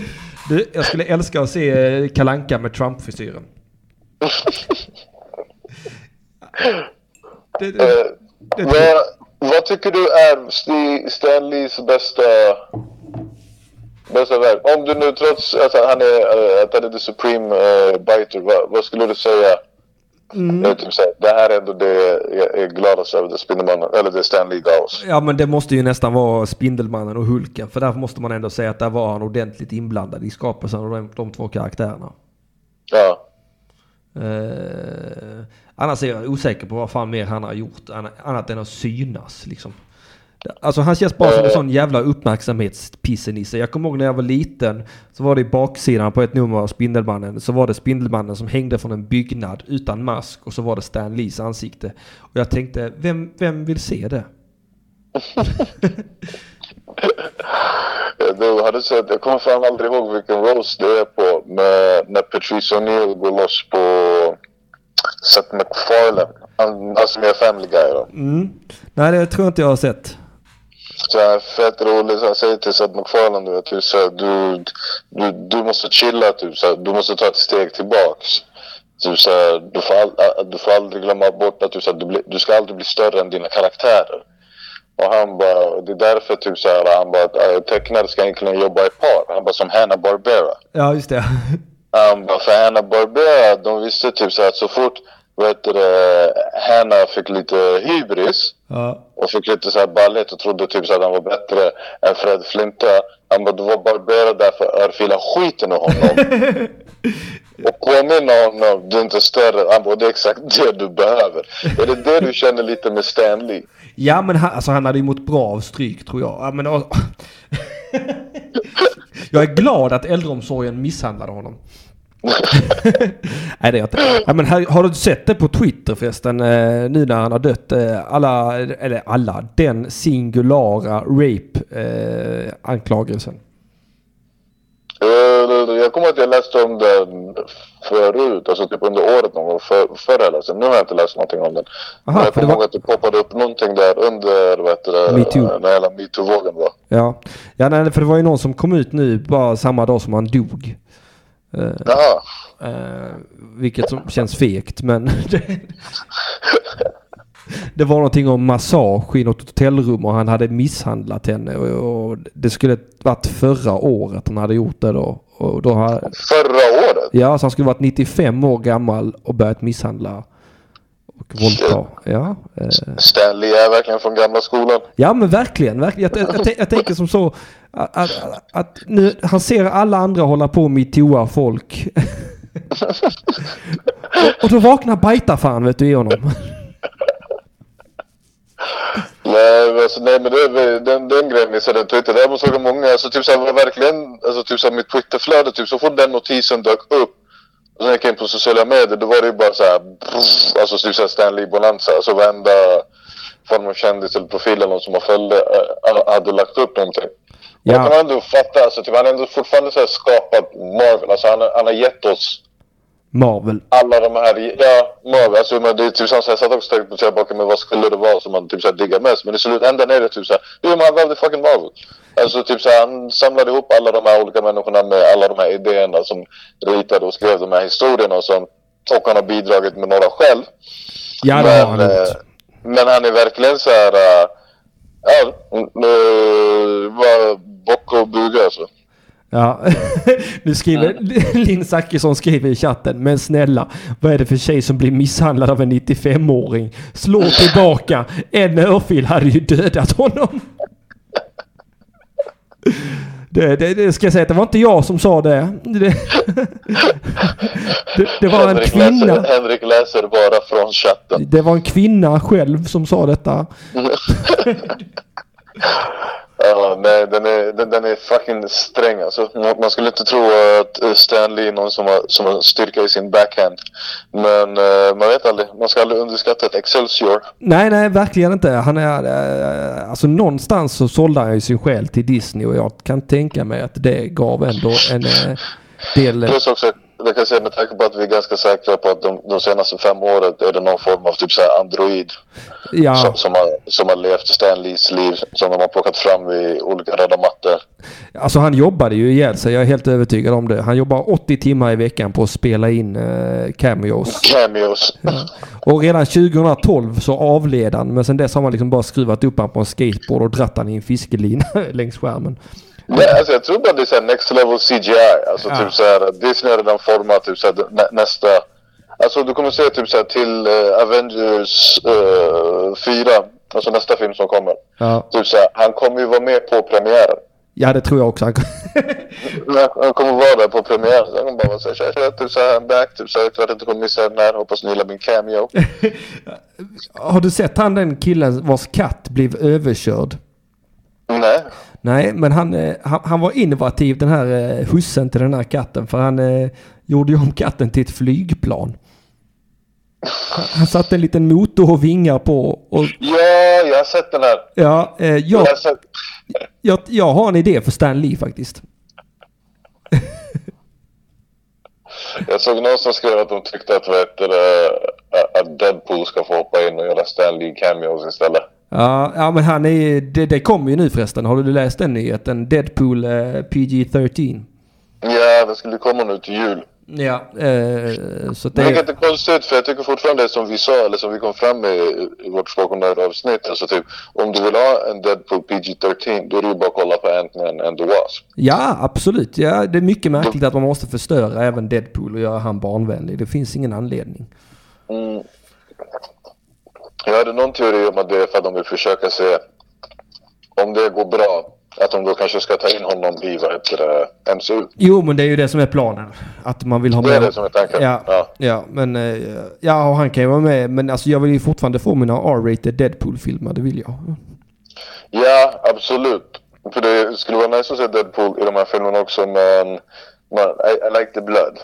A: Du, jag skulle älska att se eh, Kalle Anka med Trump-frisyren. Det, det,
B: Eh,
A: det,
B: vad, vad tycker du är Sti- Stan Lees bästa, bästa verk? Om du nu trots att han är, eh, att han är the supreme uh, biter, vad, vad skulle du säga?
A: Mm.
B: Jag typ säga, det här är ändå det jag är gladast över, det Spindelmannen, eller det Stan Lee gav oss.
A: Ja men det måste ju nästan vara Spindelmannen och Hulken. För därför måste man ändå säga att där var han ordentligt inblandad i skapelsen av de, de två karaktärerna.
B: Ja.
A: Eh, annars är jag osäker på vad fan mer han har gjort anna- annat än att synas liksom. Alltså han känns bara som en sån jävla uppmärksamhetspissenisse. Jag kommer ihåg när jag var liten så var det i baksidan på ett nummer av Spindelmannen så var det Spindelmannen som hängde från en byggnad utan mask och så var det Stan Lees ansikte. Och jag tänkte, vem, vem vill se det? *laughs*
B: Du hade sett, jag kommer fan aldrig ihåg vilken roast det är på, med, när Patrice O'Neill går loss på Seth MacFarlane. Han, som är Family Guy då.
A: Mm. Nej det tror jag inte jag har sett.
B: Så här, fett roligt. Han säger till Seth MacFarlane, du vet, typ så här, du, du, du måste chilla, typ, så här, du måste ta ett steg tillbaks. Typ, så här, du, får all, ä- du får aldrig glömma bort att typ, så här, du, blir, du ska aldrig bli större än dina karaktärer. Och han bara, det är därför typ så här, han bara, att tecknare ska egentligen jobba i par. Han bara som Hanna Barbera.
A: Ja just det. *laughs*
B: Han bara, för Hanna Barbera, de visste typ så här, att så fort vet du, Hanna fick lite hybris
A: Ja.
B: och fick lite så här ballet och trodde typ så att han var bättre än Fred Flinta. Han bara, du var Barbera där för att örfila skiten ur honom. *laughs* och påminna honom, du är inte större. Han bara, det är exakt det du behöver. Är det det du känner lite med Stan Lee?
A: Ja men han, alltså, han hade ju mått bra av stryk tror jag. Ja, men, *laughs* jag är glad att äldreomsorgen misshandlade honom. *laughs* Nej det är jag inte. Ja, men här, har du sett det på Twitter förresten? Eh, nu när han har dött. Eh, alla, eller alla, den singulara rape eh, anklagelsen.
B: Eh, Jag kommer att jag läste om den förut, alltså typ under året någon gång för, förra eller sen. Nu har jag inte läst någonting om den.
A: Aha,
B: Men jag kommer ihåg
A: var-
B: att det poppade upp någonting där under, vad heter det,
A: Metoo.
B: när hela metoo-vågen var.
A: Ja, ja nej, för det var ju någon som kom ut nu bara samma dag som han dog.
B: Jaha.
A: Eh, vilket som känns fegt men *laughs* *laughs* det, var någonting om massage i något hotellrum och han hade misshandlat henne och, och det skulle varit förra året han hade gjort det då. Och då har,
B: Förra året?
A: ja, så han skulle varit 95 år gammal och börjat misshandla och våldta. Ja, eh,
B: Stanley är verkligen från gamla skolan.
A: ja men verkligen. verkligen. Jag, jag, jag, jag tänker som så att, att, att nu, han ser alla andra hålla på med metooa folk. och, *laughs* och då vaknar bajtarfan vet du i honom. *laughs*
B: Nej, alltså, nej men det, är väl- den, den grejen missade jag inte Twitter. Däremot såg jag många, alltså typ såhär, var verkligen, alltså typ såhär mitt Twitterflöde, typ så fort den notisen dök upp och sen gick jag in på sociala medier, då var det ju bara såhär, alltså typ såhär Stanley Bonanza, alltså varenda form av kändis eller profil eller någon som har följde äh, hade lagt upp någonting.
A: Ja.
B: Jag kan ändå fatta, alltså typ han har ändå fortfarande så här skapat Marvel, alltså han, han har gett oss
A: Marvel.
B: alla de här, ja, Marvel, alltså men det är typ som så jag satt också och tänkte tillbaka med vad skulle det vara som man typ såhär diggar mest. Men i slutändan är det typ såhär, jo men han valde fucking Marvel. Alltså typ såhär, han samlade ihop alla de här olika människorna med alla de här idéerna som ritade och skrev de här historierna och som, och han har bidragit med några själv.
A: Ja det har han
B: men, eh, men han är verkligen såhär, uh, ja, uh, var bock och buga alltså.
A: Ja. *laughs* nu skriver *laughs* Linn Zachrisson skriver i chatten. Men snälla, vad är det för tjej som blir misshandlad av en 95-åring? Slå tillbaka. En örfil hade ju dödat honom. *laughs* Det, det, det ska jag säga att det var inte jag som sa det. Det, det, var en
B: Henrik
A: kvinna.
B: Läser, Henrik läser bara från chatten.
A: Det var en kvinna själv som sa detta.
B: Ja, nej, den är, den, den är fucking sträng alltså. Man man skulle inte tro att eh, Stanley är någon som har, som har styrka i sin backhand. Men uh, man vet aldrig. Man ska aldrig underskatta ett Excelsior.
A: Nej, nej, verkligen inte. Han är, Uh, alltså någonstans så sålde han ju sin själ till Disney och jag kan tänka mig att det gav ändå en Uh, del...
B: Plus också, jag kan säga med tanke på att vi är ganska säkra på att de, de senaste fem åren är det någon form av typ så android
A: Ja,
B: som, som, har, som har levt Stanleys liv som de har plockat fram i olika röda mattor.
A: alltså han jobbade ju ihjäl sig. Jag är helt övertygad om det. Han jobbar 80 timmar i veckan på att spela in eh, cameos.
B: Cameos.
A: Och redan 2012 så avled han. Men sen dess har man liksom bara skruvat upp han på en skateboard och dratt han i en fiskelina *laughs* längs skärmen.
B: Nej, alltså jag tror bara det är såhär next level CGI. Alltså
A: Ja.
B: typ såhär, Disney har redan format typ såhär nä, nästa. Alltså du kommer se typ såhär till eh, Avengers uh, 4. Alltså nästa film som kommer.
A: Ja,
B: Typ såhär, han kommer ju vara med på premiären.
A: ja det tror jag också. Han... *laughs*
B: Han kommer vara där på premiären. Så han kommer bara vara såhär, tja, tja, typ såhär, I'm back. Typ såhär, klart inte kommer missa den här. Hoppas ni gillar min cameo. *laughs*
A: Har du sett han den killen vars katt blev överkörd?
B: Nej.
A: Nej, men han, eh, han, han var innovativ den här eh, hussen till den här katten. För han eh, gjorde ju om katten till ett flygplan. Han, han satte en liten motor och vingar på. Och,
B: Ja, jag har sett den här.
A: ja, eh, jag,
B: Jag har sett...
A: jag, jag har en idé för Stan Lee faktiskt. *laughs*
B: Jag såg någon som skrev att de tyckte att, det, att Deadpool ska få hoppa in och göra Stanley cameos istället.
A: Ja, ja men han är, det, det kommer ju nu förresten. Har du läst den nyheten? Deadpool eh, PG-13.
B: Ja, det skulle komma nu till jul.
A: Ja, eh, så
B: Det
A: det
B: är konstigt för jag tycker fortfarande det som vi sa eller som vi kom fram med i, vårt Spoken avsnitt. Alltså typ om du vill ha en Deadpool PG-13 då är det ju bara att kolla på Ant-Man and the Wasp.
A: Ja, absolut. Ja, det är mycket märkligt att man måste förstöra även Deadpool och göra han barnvänlig. Det finns ingen anledning.
B: Mm. Jag hade någon teori om att det är för att de vill försöka se om det går bra. Att de då kanske ska ta in honom i vad heter det, MCU.
A: Jo, men det är ju det som är planen. Att man vill ha
B: Det är
A: med...
B: det som är tanken.
A: Ja,
B: Ja.
A: ja, men... eh, Ja, och han kan ju vara med. Men alltså jag vill ju fortfarande få mina R-rated Deadpool-filmer. Det vill jag.
B: Ja, absolut. För det skulle vara nice att se Deadpool i de här filmerna också men, men I, I like the blood.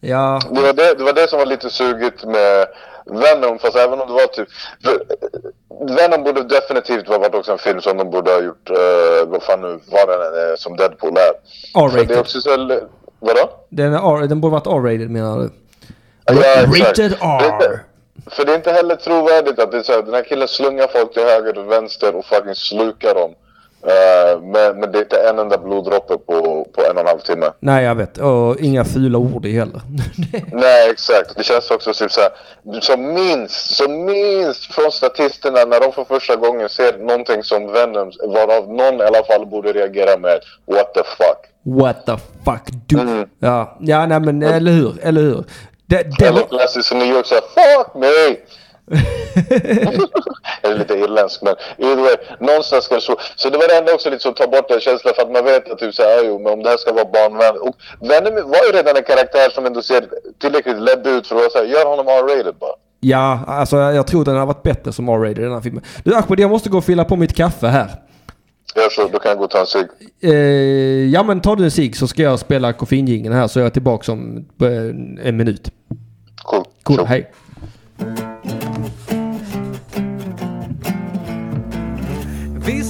A: Ja,
B: Det var det, det var det som var lite sugigt med Venom, fast även om det var typ... Eh, Venom borde definitivt ha varit också en film som de borde ha gjort, uh, vad fan nu, vad den är, som Deadpool är. För det är
A: R-rated.
B: också så... Vadå?
A: Den, är R, den borde varit R-rated menar du?
B: Ja.
A: Rated
B: Det
A: R.
B: För det är inte heller trovärdigt att det är så här, den här killen slungar folk till höger och vänster och fucking slukar dem. Uh, men, men det är inte en enda bloddroppe på, på en och en halv timme.
A: Nej, jag vet. Och inga fula ord i heller. *laughs*
B: Nej, exakt. Det känns också typ så här, som minst, som minst från statisterna när de för första gången ser någonting som Venom, varav någon i alla fall borde reagera med what the fuck.
A: What the fuck do...
B: Mm.
A: Ja, ja nej men eller hur, eller hur. Det, det
B: Eller
A: var...
B: klassiskt som New York såhär fuck me! Jag är lite irländsk men either way, någonstans ska det så. Så det var det enda också lite så ta bort den känslan för att man vet att typ såhär, jo men om det här ska vara barnvänligt. Och Venom var ju redan en karaktär som ändå ser tillräckligt ledd ut för att vara såhär, gör honom R-rated bara.
A: Ja, alltså jag tror den har varit bättre som R-rated den här filmen. Du Ahmed, jag måste gå och fylla på mitt kaffe här.
B: Gör så, då kan jag gå och ta en cigg.
A: Eh, ja men tar du en cigg så ska jag spela koffeinjingeln här så är jag tillbaka om eh, en minut.
B: Cool.
A: Cool,
B: Tjo.
A: hej.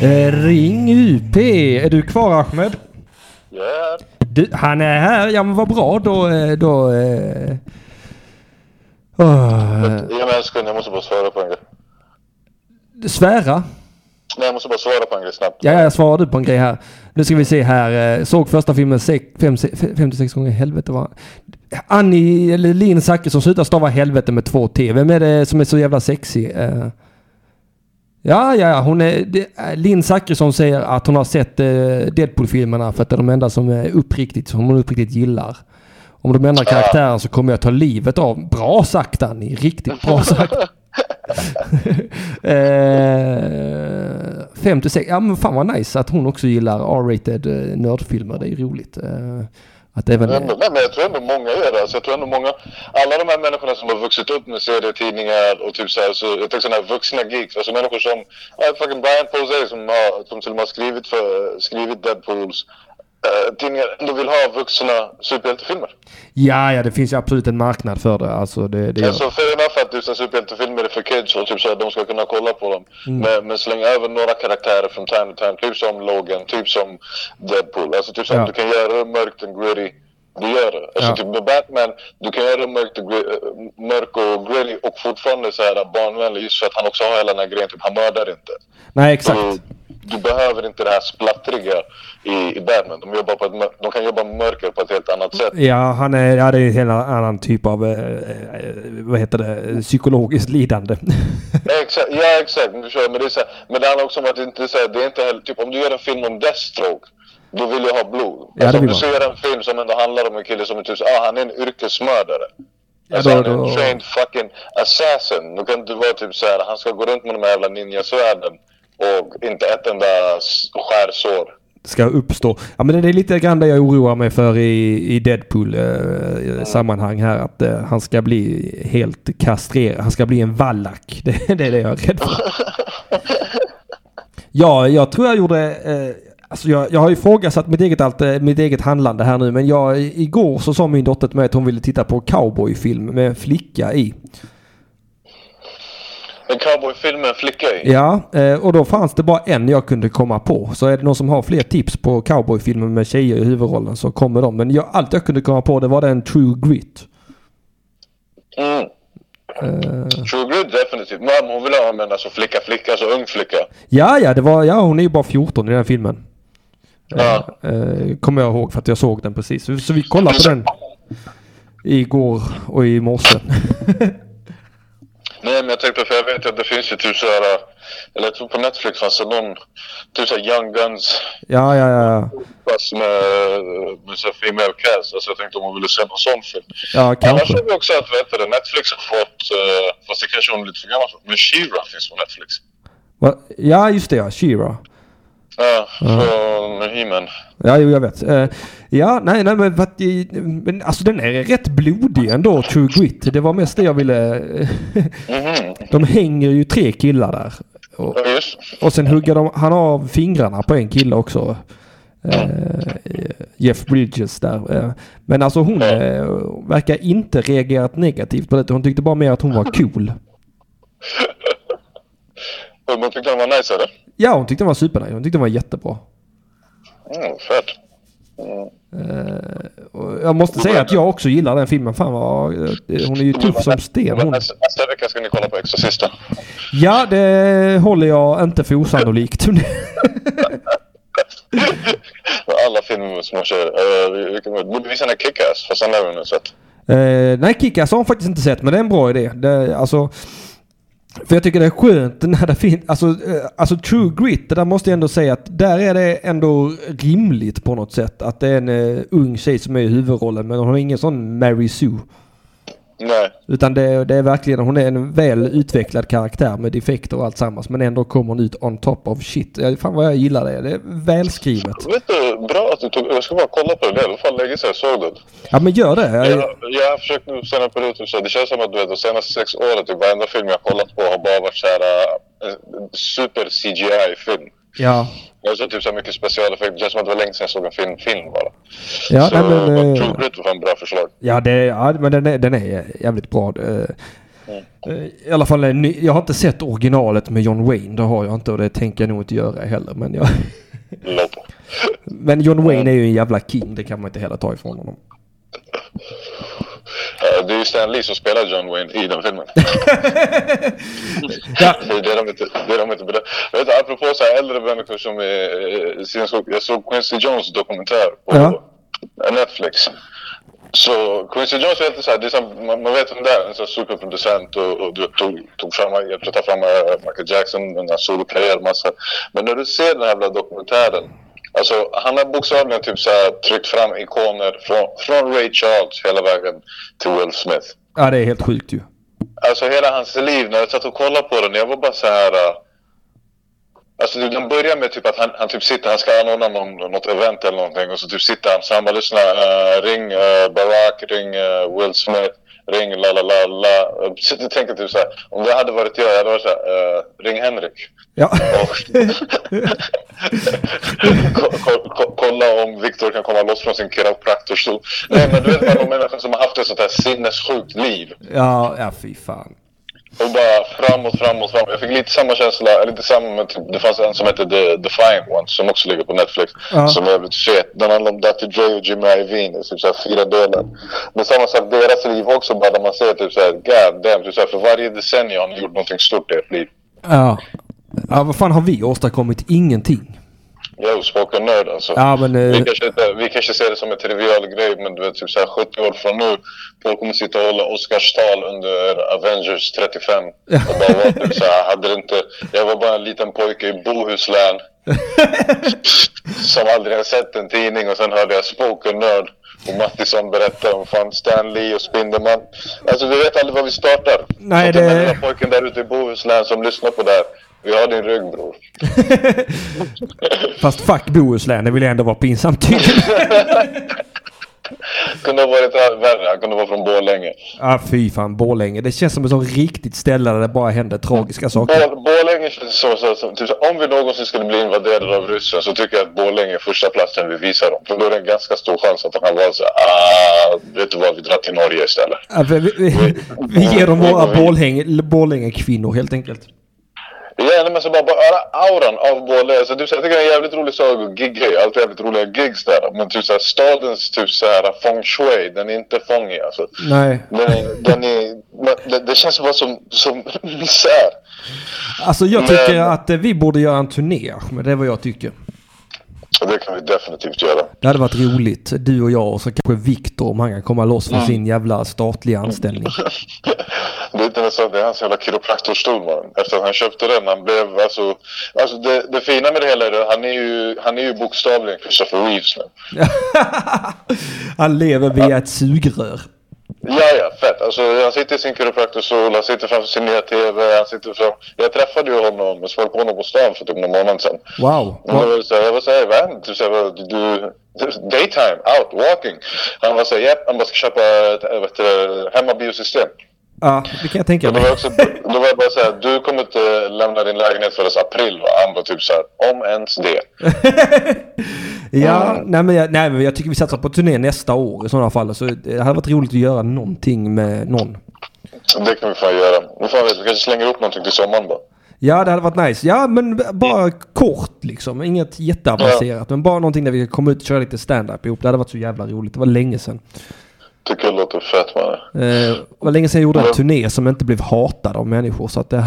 A: Eh, ring UP. Är du kvar Ahmed?
B: Yeah.
A: Du, han är här. Ja men vad bra då. eh, då eh... åh,
B: Ge mig en sekund, jag måste bara svara på en grej.
A: svära?
B: Nej, jag måste bara svara på en grej snabbt.
A: Ja, jag svarar du på en grej här. Nu ska vi se här. Eh, Såg första filmen sex, fem, se- 56 gånger. Helvete vad... Annie, eller Linn Zachrisson slutar stava helvete med två T. Vem är det som är så jävla sexig? Ja, ja, ja, hon är... Det, Linn Zachrisson säger att hon har sett eh, Deadpool-filmerna för att det är de enda som är uppriktigt, som hon uppriktigt gillar. Om de ändrar karaktären så kommer jag ta livet av... Bra sagt Annie! Riktigt bra sagt! *laughs* eh, 56, ja men fan vad nice att hon också gillar R-rated eh, nördfilmer. Det är ju roligt. Eh, att även...
B: Ändå, nej, men jag tror ändå många gör det. Alltså, jag tror ändå många, alla de här människorna som har vuxit upp med serietidningar och typ så här, så, jag tänker sådana här vuxna geeks, alltså människor som, ja, fucking Brian Posey som, har, som till och med har skrivit, för, skrivit Deadpools tidningar, ändå vill ha vuxna superhjältefilmer.
A: Ja, ja, det finns ju absolut en marknad för det. Alltså det, det.
B: Alltså fair enough att just superhjältefilmer är för kids och typ så att de ska kunna kolla på dem.
A: Mm.
B: Men, men släng över några karaktärer från time to time, typ som Logan, typ som Deadpool. Alltså typ som
A: Ja.
B: du kan göra det mörkt och gritty. Du gör det. Alltså
A: Ja.
B: typ med Batman, du kan göra det mörkt och, äh, mörk och gritty och fortfarande så här barnvänlig just för att han också har hela den här grejen, typ han mördar inte.
A: Nej, exakt.
B: Så du behöver inte det här splattriga i, i Batman. De, jobbar på ett, de kan jobba med mörker på ett helt annat sätt.
A: Ja, han är, ja, det är en helt annan typ av, eh, eh, vad heter det, psykologiskt lidande. *laughs*
B: Exakt, ja exakt. Men, du kör, men, det är så här, men det handlar också om att det inte så här, det är inte heller, typ om du gör en film om Deathstroke, då vill jag ha blod.
A: det
B: alltså, om du ser en film som ändå handlar om en kille som är typ ah, han är en yrkesmördare.
A: Ja,
B: Alltså,
A: då-
B: han är
A: då-
B: en trained fucking assassin. Då kan det vara typ så här, han ska gå runt med de här jävla ninjasvärden och inte ett enda skärsår.
A: ska uppstå. Ja men det är lite grann det jag oroar mig för i, i Deadpool eh, sammanhang här. Att eh, han ska bli helt kastrerad. Han ska bli en vallack. *laughs* Det, det är det jag är rädd för. *laughs* Ja, jag tror jag gjorde... Eh, alltså jag, jag har ifrågasatt mitt eget, allt, eh, mitt eget handlande här nu. Men jag, igår så sa min dotter till mig att hon ville titta på cowboyfilm med en flicka i.
B: En cowboyfilm med en flicka i.
A: Ja, eh, och då fanns det bara en jag kunde komma på. Så är det någon som har fler tips på cowboyfilmer med tjejer i huvudrollen så kommer de. Men jag, allt jag kunde komma på det var den True Grit.
B: Mm.
A: Eh,
B: True Grit definitivt. Men hon vill ha en alltså flicka, flicka, alltså ung flicka.
A: ja, ja, det var, ja, hon är ju bara 14 i den filmen.
B: Ja.
A: Eh, kommer jag ihåg för att jag såg den precis. Så, så vi kollar på den. *laughs* igår och i morse. *laughs*
B: Nej, men jag tänkte för jag vet att det finns ju typ såhär, eller jag tror på Netflix fanns det någon, typ såhär Young Guns
A: ja, ja, ja.
B: fast med, med så female cast. Alltså jag tänkte om hon ville se någon sån film.
A: Ja,
B: Annars
A: kanske.
B: har vi också att, vet du, Netflix har fått, uh, fast det kanske hon är lite för gammal men She-Ra finns på Netflix.
A: Va? Ja, just det ja. She-Ra.
B: Ja, från He-Man.
A: Ja, jo, jag vet. Eh, ja, nej, nej, men, men alltså den är rätt blodig ändå, True Grit. Det var mest det jag ville...
B: Mhm.
A: de hänger ju tre killar där. Och,
B: Ja,
A: och sen hugger de, han av fingrarna på en kille också. Eh, Jeff Bridges där. Eh, men alltså hon verkar inte reagerat negativt på det. Hon tyckte bara mer att hon var cool. *laughs*
B: Man tyckte den var nice eller?
A: Ja, hon tyckte den var supernice. Hon tyckte den var jättebra.
B: Mm, fett. Mm.
A: Och jag måste säga att jag också gillar den filmen. Fan vad... eh, Hon är ju tuff som sten. Hon.
B: nästa, vecka ska ni kolla på Exorcisten.
A: Ja, det håller jag inte för osannolikt. *laughs*
B: Alla filmer som jag kör. Uh, vi, vi borde den här Kick-Ass, fast den har vi nu sett.
A: Eh, nej, Kick-Ass har hon faktiskt inte sett, men det är en bra idé. Det, alltså, för jag tycker det är skönt när det finns, alltså, eh, alltså True Grit, det där måste jag ändå säga att där är det ändå rimligt på något sätt. Att det är en uh, ung tjej som är i huvudrollen, men hon har ingen sån Mary Sue.
B: Nej.
A: Utan det, det är verkligen, hon är en väl utvecklad karaktär med defekter och allt sammans. Men ändå kommer hon ut on top of shit. Ja, Fan vad jag gillar det. Det är välskrivet.
B: Vet du, bra att du tog... Jag ska bara kolla på det. Det är i alla fall länge sedan jag såg det.
A: Ja men gör det.
B: Jag, jag har försökt nu sen en period, typ, så det känns som att du vet, de senaste sex åren, typ varenda film jag kollat på har bara varit såhär uh, super CGI-film.
A: Ja.
B: Alltså typ så mycket specialeffekter. Det känns som att det var länge sedan jag såg en film, film bara.
A: Ja,
B: så
A: nej, men, eh,
B: True Grit var fan bra förslag.
A: Ja, det, ja men den är, den är jävligt bra. Eh, eh, I alla fall, en jag har inte sett originalet med John Wayne. Det har jag inte och det tänker jag nog inte göra heller. Men, jag, *laughs* men John Wayne är ju en jävla king. Det kan man inte heller ta ifrån honom. *laughs*
B: Eh, det är ju Stan Lee som spelar John Wayne i den filmen.
A: Ja, *laughs*
B: Det är det de inte, det är de inte vet, apropå så här äldre människor som är, eh, jag såg Quincy Jones dokumentär på
A: Ja.
B: Netflix. Så Quincy Jones är alltid så här, det är som, man, man vet vem det är, en sån här superproducent och, och du tog, tog fram, hjälpte ta fram eh, Michael Jackson, den här solokarriär, massa. Men när du ser den här jävla dokumentären, alltså han har bokstavligen typ så här tryckt fram ikoner från, från Ray Charles hela vägen till Will Smith.
A: ja, det är helt sjukt ju.
B: Alltså hela hans liv, när jag satt och kollade på den, jag var bara så här. äh, Alltså den börjar med typ att han, han typ sitter, han ska anordna någon, något event eller någonting och så typ sitter han så han bara lyssnar, äh, ring äh, Barack, ring äh, Will Smith, ring la la la la. Jag tänker typ så här, om det hade varit jag, jag hade varit så här, äh, ring Henrik.
A: Ja. *laughs*
B: Kolla om Viktor kan komma loss från sin kiropraktorstol. Nej men du vet bara de människor som har haft ett sånt här sinnessjukt liv.
A: ja, ja fy fan.
B: Och bara framåt, framåt, framåt. Jag fick lite samma känsla, eller inte samma men typ, det fanns en som hette The Defiant One som också ligger på Netflix.
A: Ja.
B: Som är jävligt fet. Den handlar om Dr Dre och Jimmy Iovine, typ såhär fyra delar. Men samma sak, deras liv också bara där man ser typ såhär, god damn, typ såhär, för varje decennium har ni gjort någonting stort i ert liv.
A: Ja. ja, vad fan har vi åstadkommit? Ingenting.
B: Spoken nörd alltså.
A: Ja, men...
B: Vi
A: Eh,
B: kanske, inte, vi kanske ser det som en trivial grej men du vet typ såhär 70 år från nu Folk kommer sitta och hålla Oscarstal under Avengers 35
A: Ja.
B: Och bara vara typ såhär, hade inte Jag var bara en liten pojke i Bohuslän *laughs* Som aldrig har sett en tidning och sen hörde jag spoken nörd. Och Mattisson berättar om fan Stan Lee och Spindelman. Alltså vi vet aldrig var vi startar.
A: Nej,
B: Så den
A: det-
B: där lilla pojken där ute i Bohuslän som lyssnar på det här Vi har din rygg bror *laughs*
A: fast fuck Bohuslän, det vill jag ändå vara pinsamt tycker. *laughs*
B: Kunde ha varit värre, han kunde vara från Borlänge
A: Ja, fy fan. Borlänge. Det känns som ett sånt riktigt ställe där det bara händer tragiska saker.
B: Bor- Borlänge känns så, så, så, typ, om vi någonsin skulle bli invaderade av ryssen så tycker jag att Borlänge är första platsen vi visar dem. För då är det en ganska stor chans att de kan vara så här, ah, vet du vad, vi drar till Norge istället.
A: Ja, vi, vi, vi, ger dem våra Borlänge, Borlänge-kvinnor helt enkelt.
B: Ja, nej, men så bara, bara auran av Borlänge. Alltså, typ, så, jag tycker det är en jävligt rolig sak att gigga i. Alltid jävligt roliga gigs där. Men typ så här, stadens typ så här feng shui, den är inte fångig alltså.
A: Nej.
B: Den, den är, men det, det känns bara som, som *laughs* misär.
A: Alltså jag tycker
B: Men-
A: att vi borde göra en turné. Men det är vad jag tycker.
B: Det kan vi definitivt göra.
A: Det hade varit roligt. Du och jag och så kanske Viktor om han kan komma loss från
B: Mm.
A: sin jävla statliga anställning. *laughs*
B: Det är inte så, det är hans jävla kiropraktorstol man. Efter att han köpte den, han blev alltså... Alltså det, det fina med det hela är att han är ju, han är ju bokstavligen Christopher Reeves nu. *laughs*
A: han lever via ett sugrör.
B: Ja, ja, fett. Alltså, han sitter i sin kiropraktorstol, han sitter framför sin nya TV, han sitter fram... Jag träffade ju honom, jag såg på honom på stan för typ någon månad sedan.
A: Wow.
B: Var så här, jag var såhär, vän, du, så här, du, daytime, out, walking. Han var såhär, japp, han bara ska köpa ett äh, vet du, hemmabiosystem.
A: Ja, det kan jag tänka
B: Och då
A: mig.
B: var, också, då var jag bara såhär, du kommer inte lämna din lägenhet förrän april va? Han var typ såhär, om ens det. *laughs*
A: Ja, nej men, jag, nej men jag tycker vi satsar på turné nästa år i sådana fall. Så det hade varit roligt att göra någonting med någon.
B: Det kan vi fan göra. Nu får vi, vi kanske slänger upp någonting till sommaren bara.
A: Ja, det hade varit nice. Ja, men bara kort liksom. Inget jätteavancerat. Men bara någonting där vi kan komma ut och köra lite stand-up ihop. Det hade varit så jävla roligt. Det var länge sedan.
B: Tycker det låter fett man.
A: Eh, det var länge sedan jag gjorde en turné som inte blev hatad av människor. Så att det... *laughs*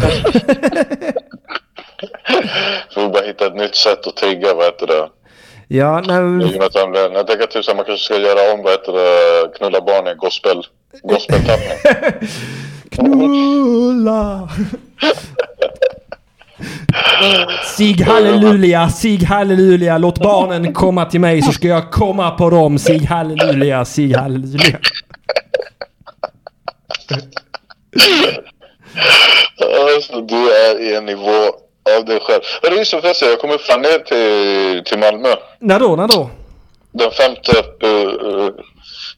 B: Får vi bara hitta ett nytt sätt att trigga, vad heter det?
A: ja, nej, men-
B: Jonathan Lönn. Jag tänker typ här, man kanske ska göra om, vad heter det, knulla barn i gospel, gospeltappning. *laughs*
A: Knulla! *laughs* Sig halleluja, sig halleluja, låt barnen komma till mig så ska jag komma på dem. Sig halleluja, sig halleluja.
B: Alltså, du är i en nivå av dig själv. Hörru förresten, jag kommer fan ner till, till Malmö.
A: När då, när då?
B: Den femte, uh, uh,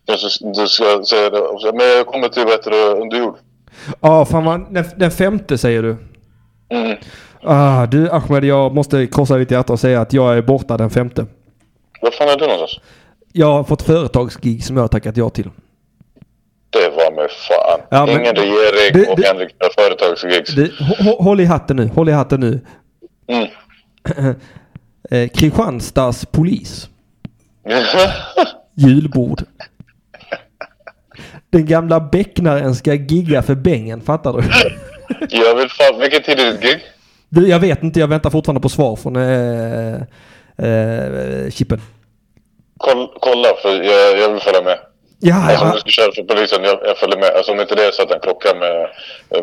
B: kanske du ska säga det också. Men jag kommer till, det, under jord.
A: Ja, fan vad, den, den femte säger du.
B: Mm.
A: Ah, du Ahmed, jag måste krossa ditt hjärta och säga att jag är borta den femte.
B: Var fan är du någonstans?
A: Jag har fått företagsgig som jag har tackat ja till.
B: Det var med fan.
A: Ja, men-
B: Ingen regering
A: Det-
B: och
A: det-
B: Henrik med företagsgigs.
A: Du, hå- hå- håll i hatten nu, håll i hatten nu.
B: Mm. *clears throat*
A: Eh, Kristianstads polis. *laughs* Julbord. Den gamla becknaren ska gigga för bängen, fattar du?
B: jag vill fan, vilken tid är ditt gig?
A: Du? Jag vet inte, jag väntar fortfarande på svar från eh, eh, Chippen.
B: Koll, kolla, för jag, jag vill följa med.
A: Ja,
B: Alltså om
A: ja.
B: du ska köra för polisen, jag, jag följer med. Alltså om inte det är så att den krockar med,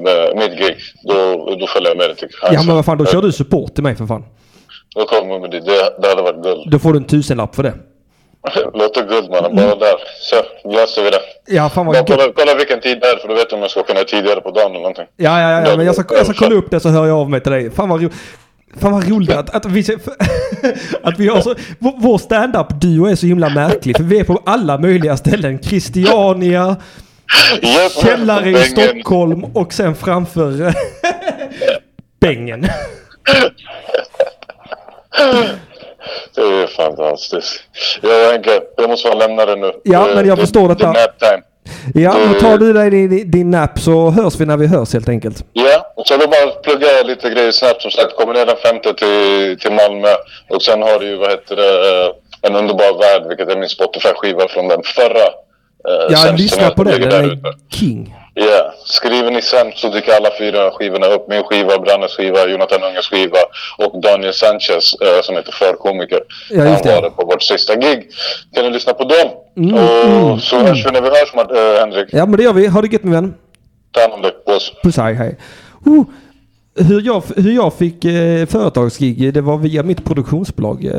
B: med mitt gig, då, då följer jag med dig
A: ja men vad fan, då kör du support till mig för fan.
B: Då kommer med det. det. Det hade varit guld.
A: Då får du en tusenlapp för det.
B: Låter guld mannen, bara där. Så, löser vi det.
A: Ja, fan vad
B: Bara kolla, kolla vilken tid det är, för då vet om jag ska kunna tidigare på dagen eller någonting.
A: Ja, ja, ja, ja, men jag ska, jag ska kolla upp det så hör jag av mig till dig. Fan vad, ro, fan vad roligt att, att vi, *laughs* att vi har så... Vår, stand-up-duo är så himla märklig. För vi är på alla möjliga ställen. Christiania, källare i. Stockholm och sen framför *laughs* bängen. *laughs*
B: Det är fantastiskt. Jag Henke, jag måste bara lämna det nu.
A: Ja,
B: Det-
A: men jag
B: det-
A: förstår
B: det
A: detta.
B: är nap time.
A: Ja, då tar du dig din, din nap så hörs vi när vi hörs helt enkelt.
B: Ja, och så vill bara plugga lite grejer snabbt som sagt. Kommer ner den femte till, till Malmö. Och sen har du ju, vad heter det, eh, En underbar värld, vilket är min Spotify-skiva från den förra. eh,
A: Ja, lyssna på den. Den är
B: ute.
A: king.
B: Ja, skriver ni sämst så dyker alla fyra skivorna upp. Min skiva, Brannes skiva, Jonathan Unges skiva och Daniel Sanchez eh, som heter förkomiker.
A: Ja.
B: Han var det på vårt sista gig. Kan ni lyssna på dem?
A: Mm,
B: och
A: mm,
B: så
A: mm.
B: hörs vi när vi hörs, Mart- eh, Henrik.
A: Ja, men det gör vi. Ha det gött min vän.
B: Ta hand om dig. Puss.
A: Puss hej hej. Oh, hur, jag, hur jag fick eh, företagsgig, det var via mitt produktionsbolag. Eh,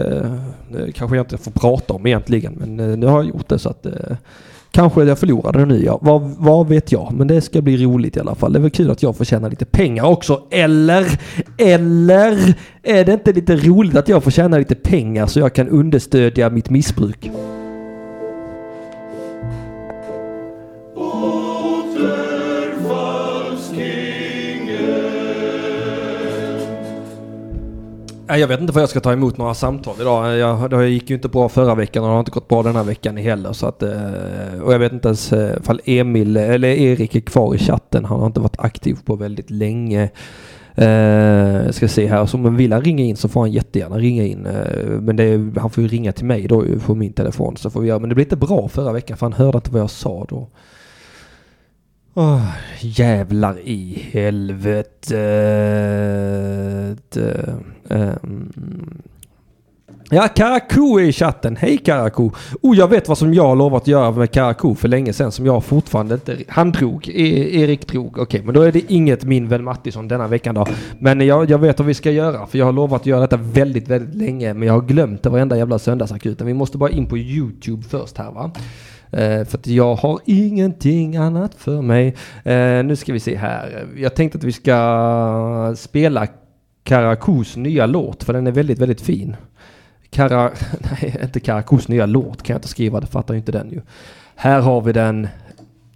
A: det kanske jag inte får prata om egentligen, men eh, nu har jag gjort det så att eh, kanske jag förlorade den nu. Ja. Vad, vad vet jag? Men det ska bli roligt i alla fall. Det är väl kul att jag får tjäna lite pengar också. Eller, eller är det inte lite roligt att jag får tjäna lite pengar så jag kan understödja mitt missbruk? Jag vet inte vad jag ska ta emot några samtal idag. Jag, det gick ju inte bra förra veckan och det har inte gått bra den här veckan heller. Så att, eh, och jag vet inte ens eh, ifall Emil eller Erik är kvar i chatten. Han har inte varit aktiv på väldigt länge. Jag ska se här. Så om man vill han ringa in så får han jättegärna ringa in. Men det är, han får ju ringa till mig då på min telefon. Så får vi göra. Men det blev inte bra förra veckan för han hörde inte vad jag sa då. Oh, jävlar i helvete. Ehm. Ja, Karakou är i chatten. Hej Karakou! Oh, jag vet vad som jag har lovat att göra med Karakou för länge sedan som jag fortfarande inte... Han drog. E Erik drog. Okej, men då är det inget min vän Mattisson denna veckan då. Men jag, jag vet vad vi ska göra för jag har lovat att göra detta väldigt, väldigt länge. Men jag har glömt det varenda jävla söndagsakuten. Vi måste bara in på YouTube först här va. Eh, för att jag har ingenting annat för mig. Eh, nu ska vi se här. Jag tänkte att vi ska spela Karakus nya låt för den är väldigt, väldigt fin. Kara... *laughs* Nej, inte Karakus nya låt kan jag inte skriva, det fattar ju inte den ju. Här har vi den.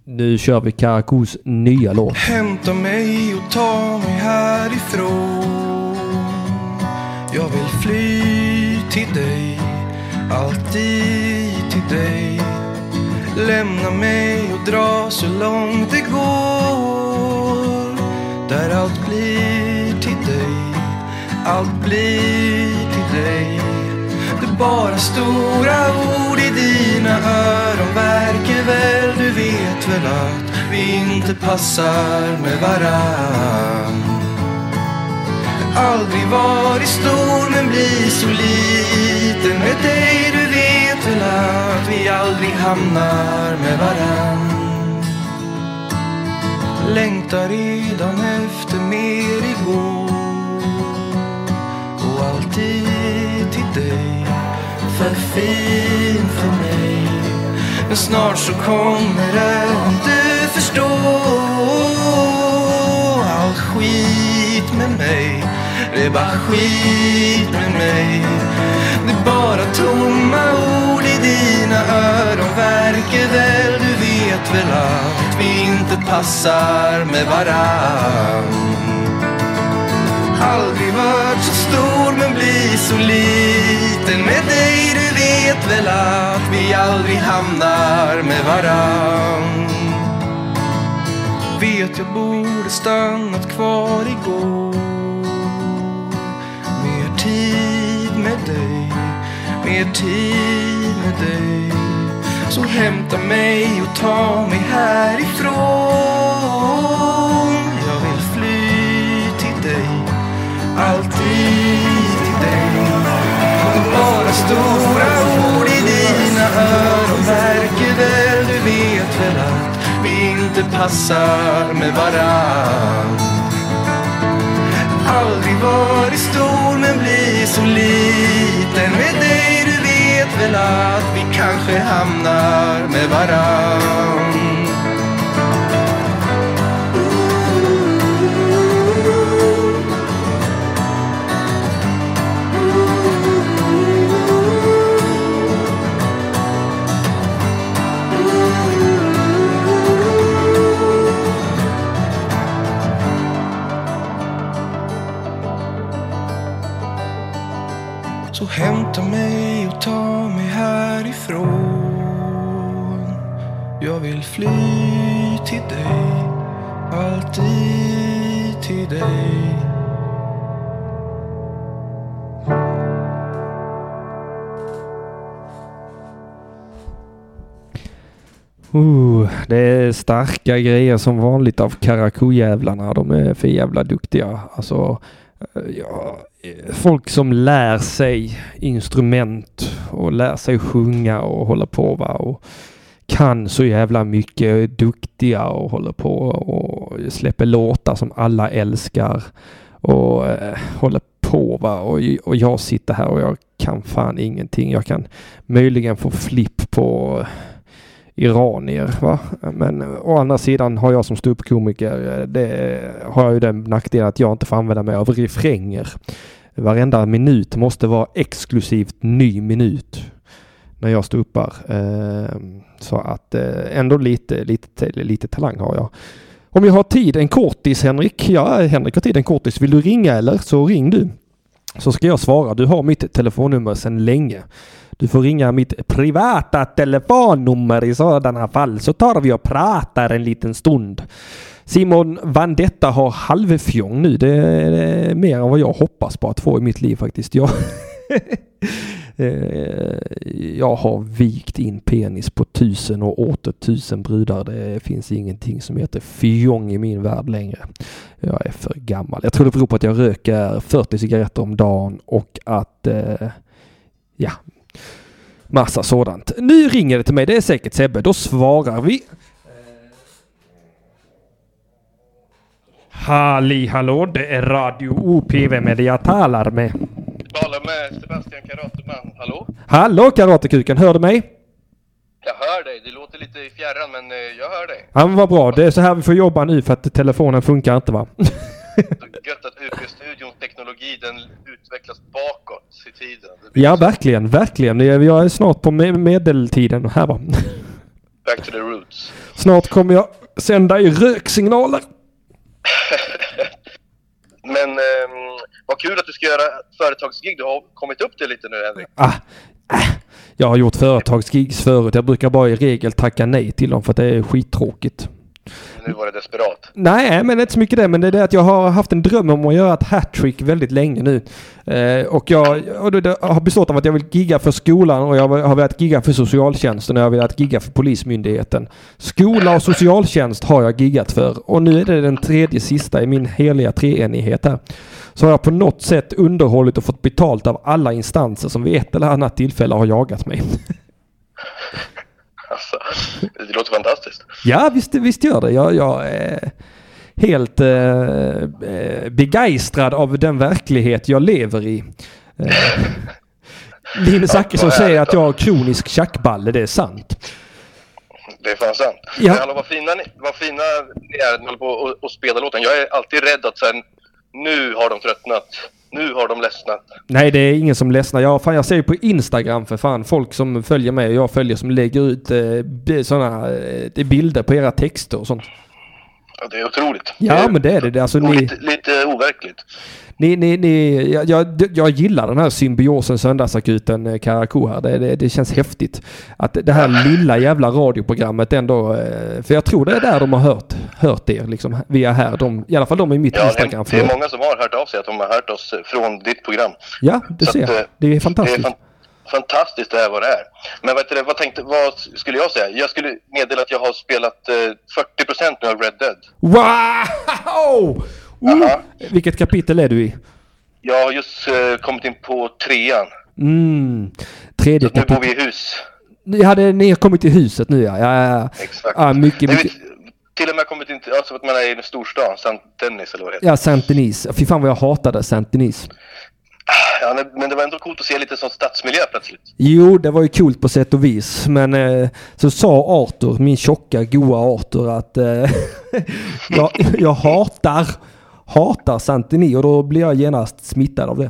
A: Nu kör vi Karakous nya låt.
C: Hämta mig och ta mig härifrån Jag vill fly till dig Alltid till dig Lämna mig och dra så långt det går. Där allt blir till dig Allt blir till dig. Det är bara stora ord i dina öron Verkar väl, du vet väl att vi inte passar med varann. Aldrig varit stor men blir så liten med dig. Du att vi aldrig hamnar med varann. Längtar redan efter mer igår. Och alltid till dig För fin för mig. Men snart så kommer det om du förstår. Allt skit med mig Det är bara skit med mig. Det är bara tomma ord dina öron Verkar väl, du vet väl att vi inte passar med varann. Aldrig varit så stor men blir så liten. Med dig Du vet väl att vi aldrig hamnar med varann. Vet jag borde stannat kvar igår. Mer tid med dig, mer tid med dig. Så hämta mig och ta mig härifrån. Jag vill fly till dig. Alltid till dig. Och Bara stora ord i dina öron Märker väl, du vet väl att vi inte passar med varann. Aldrig varit stor men blir så liten att vi kanske hamnar med fly till dig Alltid till dig
A: Uh, det är starka grejer som vanligt av Karakou-jävlarna. De är för jävla duktiga. Alltså, eh, ja, eh, folk som lär sig instrument och lär sig sjunga och håller på va. Och kan så jävla mycket, är duktiga och håller på och släpper låtar som alla älskar. Och eh, håller på va. Och, och jag sitter här och jag kan fan ingenting. Jag kan möjligen få flipp på iranier. Va? Men å andra sidan har jag som ståuppkomiker, eh, det har jag ju den nackdelen att jag inte får använda mig av refränger. Varenda minut måste vara exklusivt ny minut när jag ståuppar. Ehm, så att eh, ändå lite, lite, lite talang har jag. Om jag har tid, en kortis Henrik. Ja, Henrik har tid en kortis. Vill du ringa eller så ring du. Så ska jag svara. Du har mitt telefonnummer sedan länge. Du får ringa mitt privata telefonnummer i sådana fall så tar vi och pratar en liten stund. Simon Vandetta har halvfjong nu. Det är mer än vad jag hoppas på att få i mitt liv faktiskt. Jag, *laughs* Eh, jag har vikt in penis på tusen och åter tusen brudar. Det finns ingenting som heter fjong i min värld längre. Jag är för gammal. Jag tror det beror på att jag röker 40 cigaretter om dagen och att eh, Ja. Massa sådant. Nu ringer det till mig. Det är säkert Sebbe. Då svarar vi. Halli hallå, det är Radio OPV med jag talar med.
D: Talar med Sebastian Karateman. Hallå?
A: Hallå Karatekuken, hör du mig?
D: Jag hör dig. Det låter lite i fjärran men eh, jag hör dig.
A: Ja men vad bra, det är så här vi får jobba nu för att telefonen funkar inte va? *laughs*
D: Gött att UP-studions teknologi den utvecklas bakåt i tiden.
A: Ja verkligen, verkligen. Jag är snart på me- medeltiden här va.
D: Back to the roots.
A: Snart kommer jag sända i röksignaler. *laughs*
D: Men ehm, vad kul att du ska göra företagsgig. Du har kommit upp det lite nu Henrik.
A: Ah, äh. Jag har gjort företagsgigs förut. Jag brukar bara i regel tacka nej till dem för att det är skittråkigt.
D: Nu var det desperat.
A: Nej, men inte så mycket det. Men det är det att jag har haft en dröm om att göra ett hattrick väldigt länge nu. Eh, och jag och det har bestått av att jag vill gigga för skolan och jag har velat gigga för socialtjänsten och jag har velat gigga för polismyndigheten. Skola och socialtjänst har jag giggat för och nu är det den tredje sista i min heliga treenighet här. Så har jag på något sätt underhållit och fått betalt av alla instanser som vid ett eller annat tillfälle har jagat mig. *laughs*
D: Alltså, det låter fantastiskt.
A: Ja, visst, visst gör det. Jag, jag är helt eh, eh, begeistrad av den verklighet jag lever i. Eh, *laughs* Linus Zachrisson säger att jag har kronisk tjackballe. Det är sant.
D: Det är fan sant.
A: Ja.
D: Men hallå, vad fina ni, vad fina ni är när ni på och, och spelar låten. Jag är alltid rädd att sen nu har de tröttnat. Nu har de ledsnat.
A: Nej, det är ingen som ledsnar. Jag, fan, jag ser ju på Instagram för fan folk som följer mig och jag följer som lägger ut eh, sådana eh, bilder på era texter och sånt.
D: Ja, det är otroligt.
A: Ja, men det är det. Alltså, ni,
D: lite, lite overkligt.
A: Ni, ni, ni, jag, jag, jag gillar den här symbiosen Söndagsakuten eh, Karakou här. Det, det, det känns häftigt. Att det här lilla jävla radioprogrammet ändå. eh, För jag tror det är där de har hört, hört er liksom. Via här. De, I alla fall de i mitt
D: Ja, det,
A: Instagram.
D: det är många som har hört av sig att de har hört oss från ditt program.
A: Ja, det
D: Så
A: ser
D: att,
A: jag.
D: eh,
A: Det är
D: Det är
A: fantastiskt.
D: fan, fantastiskt det här vad det är. Men vet du, vad, tänkte, vad skulle jag säga? Jag skulle meddela att jag har spelat eh, 40% nu av Red Dead.
A: Wow! Oh,
D: Aha.
A: vilket kapitel är du i?
D: Jag har just eh, kommit in på trean.
A: Mm. Tredje
D: Nu bor
A: kapitel.
D: vi i hus.
A: Ni hade ni har kommit till huset nu ja. Ja, ja.
D: Exakt.
A: ja mycket,
D: Nej,
A: mycket.
D: till och med kommit in till, alltså att man är i en storstan, Saint Denis eller vad det heter.
A: Ja, Saint Denis. Fy fan vad jag hatade Saint Denis.
D: Ja, men- det var ändå coolt att se lite sån stadsmiljö plötsligt.
A: Jo, det var ju kul på sätt och vis. Men eh, så sa Arthur, min tjocka goa Arthur, att eh, *laughs* jag, jag hatar, hatar Santini och då blir jag genast smittad av det.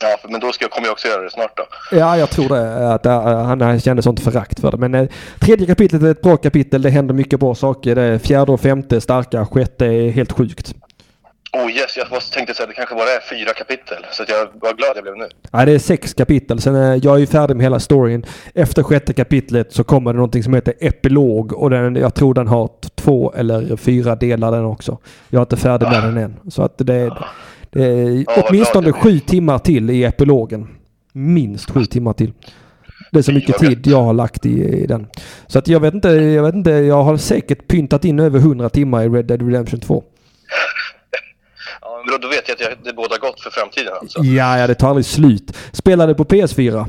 D: Ja, men då ska jag, kommer jag också göra det snart då.
A: Ja, jag tror det. Att eh, han, han kände sånt förakt för det. Men eh, tredje kapitlet är ett bra kapitel. Det händer mycket bra saker. Det är fjärde och femte starka. Sjätte är helt sjukt.
D: Oh yes, jag tänkte säga att det kanske bara är fyra kapitel. Så jag var glad jag blev nu.
A: Ja, det är sex kapitel. Sen är jag är ju färdig med hela storyn. Efter sjätte kapitlet så kommer det någonting som heter epilog och den, jag tror den har två eller fyra delar den också. Jag är inte färdig med den än. Så att det är, det är
D: vad
A: åtminstone sju timmar till i epilogen. Minst sju timmar till. Det är så mycket tid jag har lagt i, i den. Så att jag vet inte, jag vet inte, jag har säkert pyntat in över 100 timmar i Red Dead Redemption 2.
D: Men då, vet jag att jag, det båda gott för framtiden alltså.
A: Ja, ja, det tar aldrig slut. Spelade på PS4.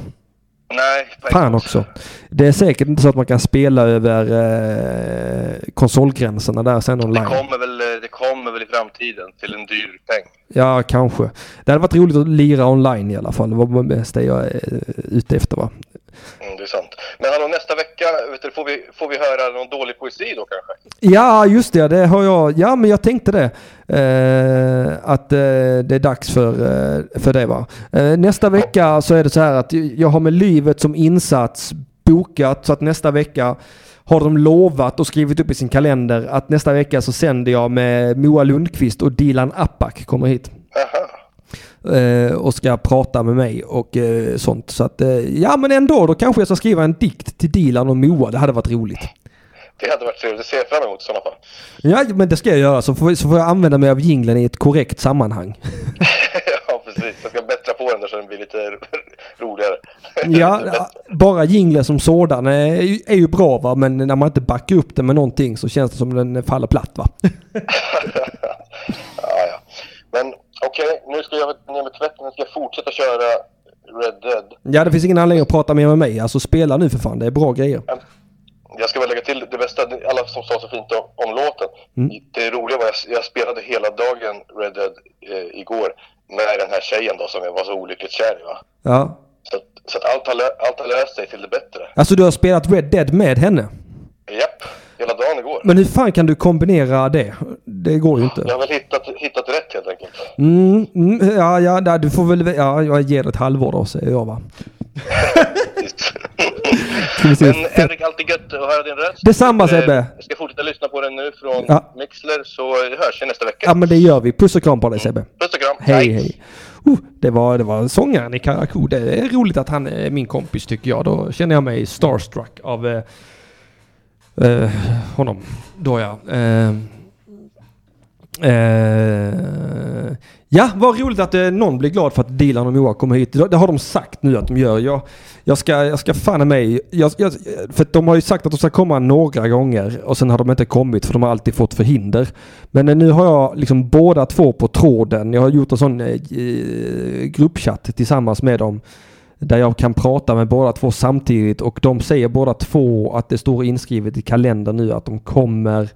D: Nej,
A: Fan också. Det är säkert inte så att man kan spela över eh, konsolgränserna där sen
D: Det
A: online.
D: kommer, väl, eh, det kommer väl i framtiden till en dyr peng.
A: Ja, kanske. Det hade varit roligt att lira online i alla fall. Det var mest det jag är eh, ute efter va.
D: Mm, det är sant. Men hallå, nästa vecka du, får, vi, får vi höra någon dålig poesi då kanske?
A: Ja, just det. Det har jag. Ja, men jag tänkte det. Eh, att eh, det är dags för, eh, för det va. Eh, nästa vecka så är det så här att jag har med livet som insats bokat så att nästa vecka har de lovat och skrivit upp i sin kalender att nästa vecka så sänder jag med Moa Lundqvist och Dilan Apak kommer hit.
D: Aha.
A: eh, och ska prata med mig och eh, sånt. Så att, ja men ändå, då kanske jag ska skriva en dikt till Dilan och Moa. Det hade varit roligt.
D: Det hade varit trevligt. Ser jag fram emot i sådana fall.
A: Ja, men det ska jag göra. Så får, så får jag använda mig av jinglen i ett korrekt sammanhang. *laughs*
D: ja, precis. Jag ska bättra på den där så den blir lite roligare.
A: Ja, *laughs* bara jinglen som sådan är, ju- är ju bra va, men när man inte backar upp det med någonting så känns det som den faller platt va. *laughs*
D: ja, ja. Men okej, nu ska jag ner med tvätten. Nu ska jag fortsätta köra Red Dead.
A: Ja, det finns ingen anledning att prata mer med mig. Alltså spela nu för fan, det är bra grejer.
D: Jag ska väl lägga till det bästa, alla som sa så fint om, om låten.
A: Mm.
D: Det roliga var att jag, jag spelade hela dagen Red Dead eh, igår med den här tjejen då som jag var så olyckligt kär i. Va?
A: Ja.
D: Så, så att allt har, allt har löst sig till det bättre.
A: Alltså du har spelat Red Dead med henne?
D: Japp, hela dagen igår.
A: Men hur fan kan du kombinera det? Det går ju inte.
D: Jag har väl hittat, hittat rätt helt enkelt.
A: Mm, mm, ja, ja, du får väl... Ja, jag ger det ett halvår då, säger jag va. *laughs* *laughs* *laughs* Se.
D: Men Henrik, alltid gött att höra din röst.
A: Detsamma,
D: Eh,
A: Sebbe.
D: Jag ska fortsätta lyssna på den nu från
A: Ja.
D: Mixler så hörs vi nästa vecka.
A: Ja, men det gör vi. Puss och kram på dig Sebbe.
D: Puss och kram.
A: Hej, hej. Oh, det, var, det var sångaren i Karakou. Det är roligt att han är min kompis tycker jag. Då känner jag mig starstruck av eh, eh, honom. Då ja. Eh, eh, ja, vad roligt att eh, någon blir glad för att Dilan och Moa kommer hit. Det det har de sagt nu att de gör. Jag, jag ska, jag ska fan mig... Jag, jag, för de har ju sagt att de ska komma några gånger och sen har de inte kommit för de har alltid fått förhinder. Men eh, nu har jag liksom båda två på tråden. Jag har gjort en sån eh, eh, gruppchatt tillsammans med dem. Där jag kan prata med båda två samtidigt och de säger båda två att det står inskrivet i kalendern nu att de kommer.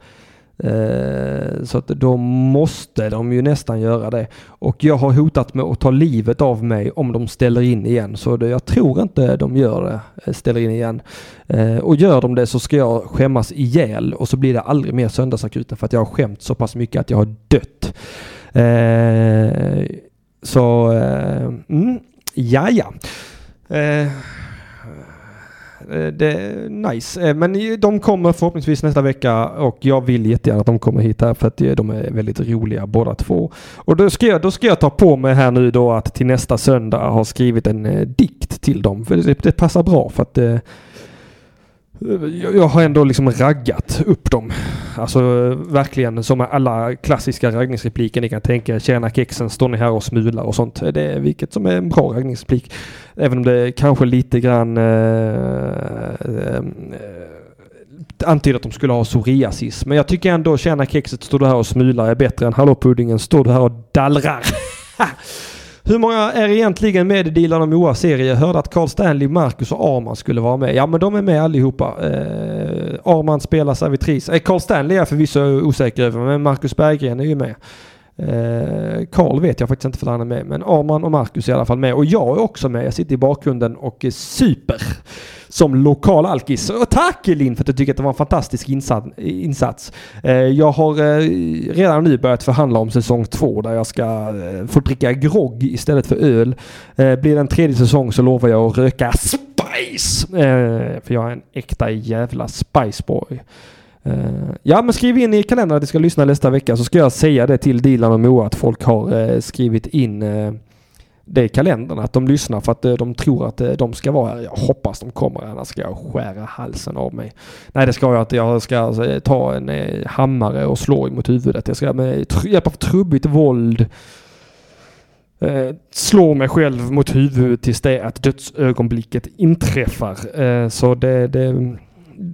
A: Eh, så att då måste de ju nästan göra det. Och jag har hotat med att ta livet av mig om de ställer in igen. Så det, jag tror inte de gör det, eh, ställer in igen. Eh, och gör de det så ska jag skämmas ihjäl och så blir det aldrig mer söndagsakuten för att jag har skämt så pass mycket att jag har dött. Så, mm, ja ja. Eh, det är nice. Eh, men de kommer förhoppningsvis nästa vecka och jag vill jättegärna att de kommer hit här för att eh, de är väldigt roliga båda två. Och då ska jag, då ska jag ta på mig här nu då att till nästa söndag ha skrivit en dikt till dem. För det, det passar bra för att eh, jag har ändå liksom raggat upp dem. Alltså verkligen som alla klassiska raggningsrepliker ni kan tänka er. Tjena kexen, står ni här och smular och sånt. Det är vilket som är en bra raggningsreplik. Även om det kanske lite grann eh, eh, antyder att de skulle ha psoriasis. Men jag tycker ändå tjena kexet, står du här och smular är bättre än hallå puddingen, står du här och dallrar. *laughs* Hur många är egentligen med i Dilan och Moa serie? Jag hörde att Carl Stanley, Marcus och Arman skulle vara med. Ja men de är med allihopa. Eh, Arman spelar servitris. Eh, Carl Stanley är jag förvisso osäker över men Marcus Berggren är ju med. Eh, Karl Carl vet jag faktiskt inte för han är med. Men Arman och Marcus är i alla fall med. Och jag är också med. Jag sitter i bakgrunden och super. Som lokal alkis. Och tack Linn för att du tycker att det var en fantastisk insats. Eh, jag har eh, redan nu börjat förhandla om säsong två där jag ska få dricka grogg istället för öl. Blir det en tredje säsong så lovar jag att röka spice. För jag är en äkta jävla spiceboy. Eh, ja men skriv in i kalendern att ni ska lyssna nästa vecka så ska jag säga det till Dilan och Moa att folk har eh, skrivit in eh, det i kalendern att de lyssnar för att de tror att de ska vara här. Jag hoppas de kommer annars ska jag skära halsen av mig. Nej det ska jag inte. Jag ska ta en hammare och slå mot huvudet. Jag ska med hjälp av trubbigt våld slå mig själv mot huvudet tills det att dödsögonblicket inträffar. Så det, det,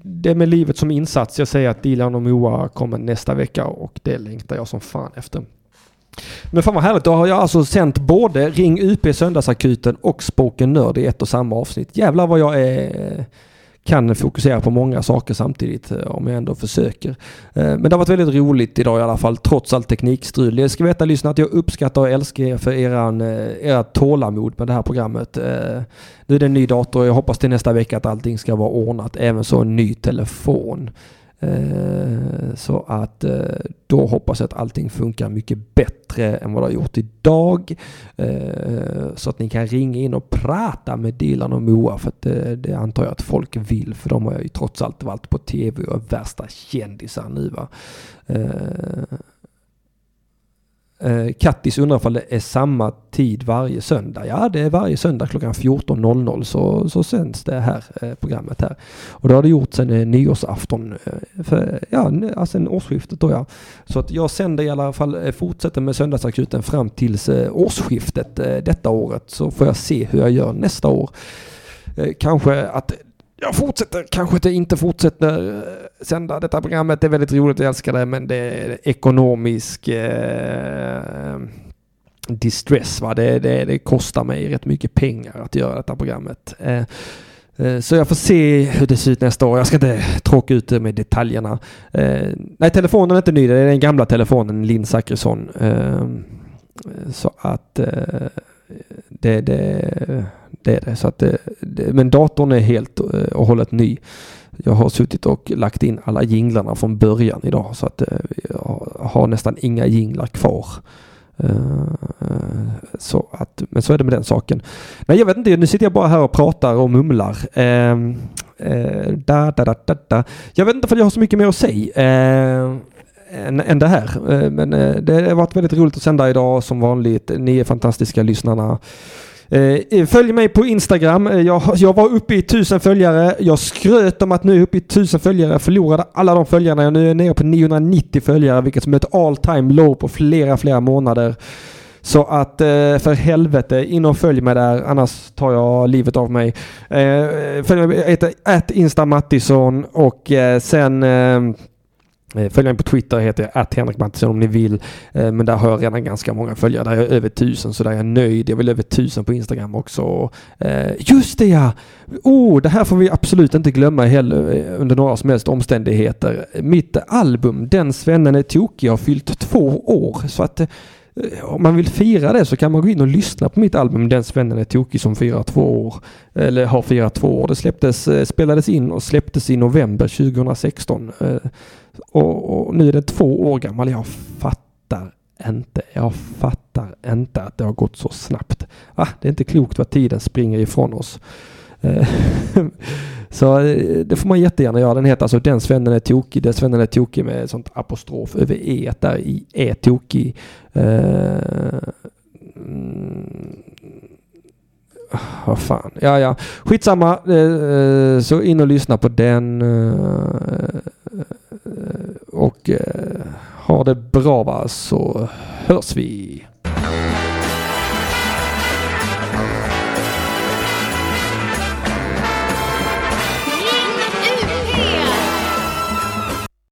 A: det är med livet som insats. Jag säger att Dilan och Moa kommer nästa vecka och det längtar jag som fan efter. Men fan vad härligt, då har jag alltså sänt både Ring UP Söndagsakuten och Spoken Nörd i ett och samma avsnitt. Jävlar vad jag är, kan fokusera på många saker samtidigt eh, om jag ändå försöker. Eh, men det har varit väldigt roligt idag i alla fall, trots allt teknikstrul. Jag ska veta lyssna att jag uppskattar och älskar er för eran, eh, era tålamod med det här programmet. Nu är det en ny dator och jag hoppas till nästa vecka att allting ska vara ordnat. Även så en ny telefon. Eh, så att eh, då hoppas jag att allting funkar mycket bättre än vad det har gjort idag. Eh, så att ni kan ringa in och prata med Dilan och Moa för att det antar jag att folk vill för de har ju trots allt varit på tv och är värsta kändisar nu va. Eh, Kattis undrar ifall det är samma tid varje söndag. Ja, det är varje söndag klockan 14.00 så, så sänds det här eh, programmet här. Och det har det gjort sedan eh, nyårsafton. Eh, för, ja, alltså sen årsskiftet då ja. Så att jag sänder i alla fall, eh, fortsätter med söndagsakuten fram tills eh, årsskiftet eh, detta året. Så får jag se hur jag gör nästa år. Eh, kanske att jag fortsätter, kanske att jag inte fortsätter eh, sända detta programmet. Det är väldigt roligt, jag älskar det, men det är ekonomisk... Eh, distress. Va? Det, det, det kostar mig rätt mycket pengar att göra detta programmet. Eh, eh, så jag får se hur det ser ut nästa år. Jag ska inte tråka ut det med detaljerna. Eh, nej, telefonen är inte ny. Det är den gamla telefonen, Linn Zachrisson. Eh, så att eh, det, det, det är det. Så att det, det, men datorn är helt eh, och hållet ny. Jag har suttit och lagt in alla jinglarna från början idag så att eh, jag har nästan inga jinglar kvar. Eh, så att, men så är det med den saken. Nej, jag vet inte. Nu sitter jag bara här och pratar och mumlar. Eh, eh, da, da, da, da, da. Jag vet inte för jag har så mycket mer att säga. Eh, än, än det här. Eh, Men eh, det har varit väldigt roligt att sända idag som vanligt. Ni är fantastiska lyssnarna. Eh, följ mig på Instagram. Eh, jag, jag var uppe i tusen följare. Jag skröt om att nu är jag uppe i tusen följare. Jag förlorade alla de följarna. Jag nu är nere på 990 följare vilket som är ett all time low på flera, flera månader. Så att eh, för helvete, in och följ mig där annars tar jag livet av mig. Följ mig, jag heter Insta Mattisson och sen Eh, följ mig på Twitter heter jag att Henrik Mattisson om ni vill. Eh, men där har jag redan ganska många följare. Där är jag över tusen så där är jag nöjd. Jag vill över tusen på Instagram också. Eh, just det ja! Oh, det här får vi absolut inte glömma heller under några som helst omständigheter. Mitt album Den svennen är tokig har fyllt två år. Så att Eh, om man vill fira det så kan man gå in och lyssna på mitt album Den svennen är tokig som firar två år. Eller har firat två år. Det släpptes, eh, spelades in och släpptes i november 2016. Eh, och, och nu är det två år gammal. Jag fattar inte. Jag fattar inte att det har gått så snabbt. Ah, det är inte klokt vad tiden springer ifrån oss. Eh, *laughs* så eh, det får man jättegärna göra. Den heter alltså Den svennen är tokig. Den svennen är tokig med sånt apostrof över e där i är tokig. Eh, mm, vad fan. Ja, ja. Skitsamma. Så in och lyssna på den. och ha det bra va så hörs vi.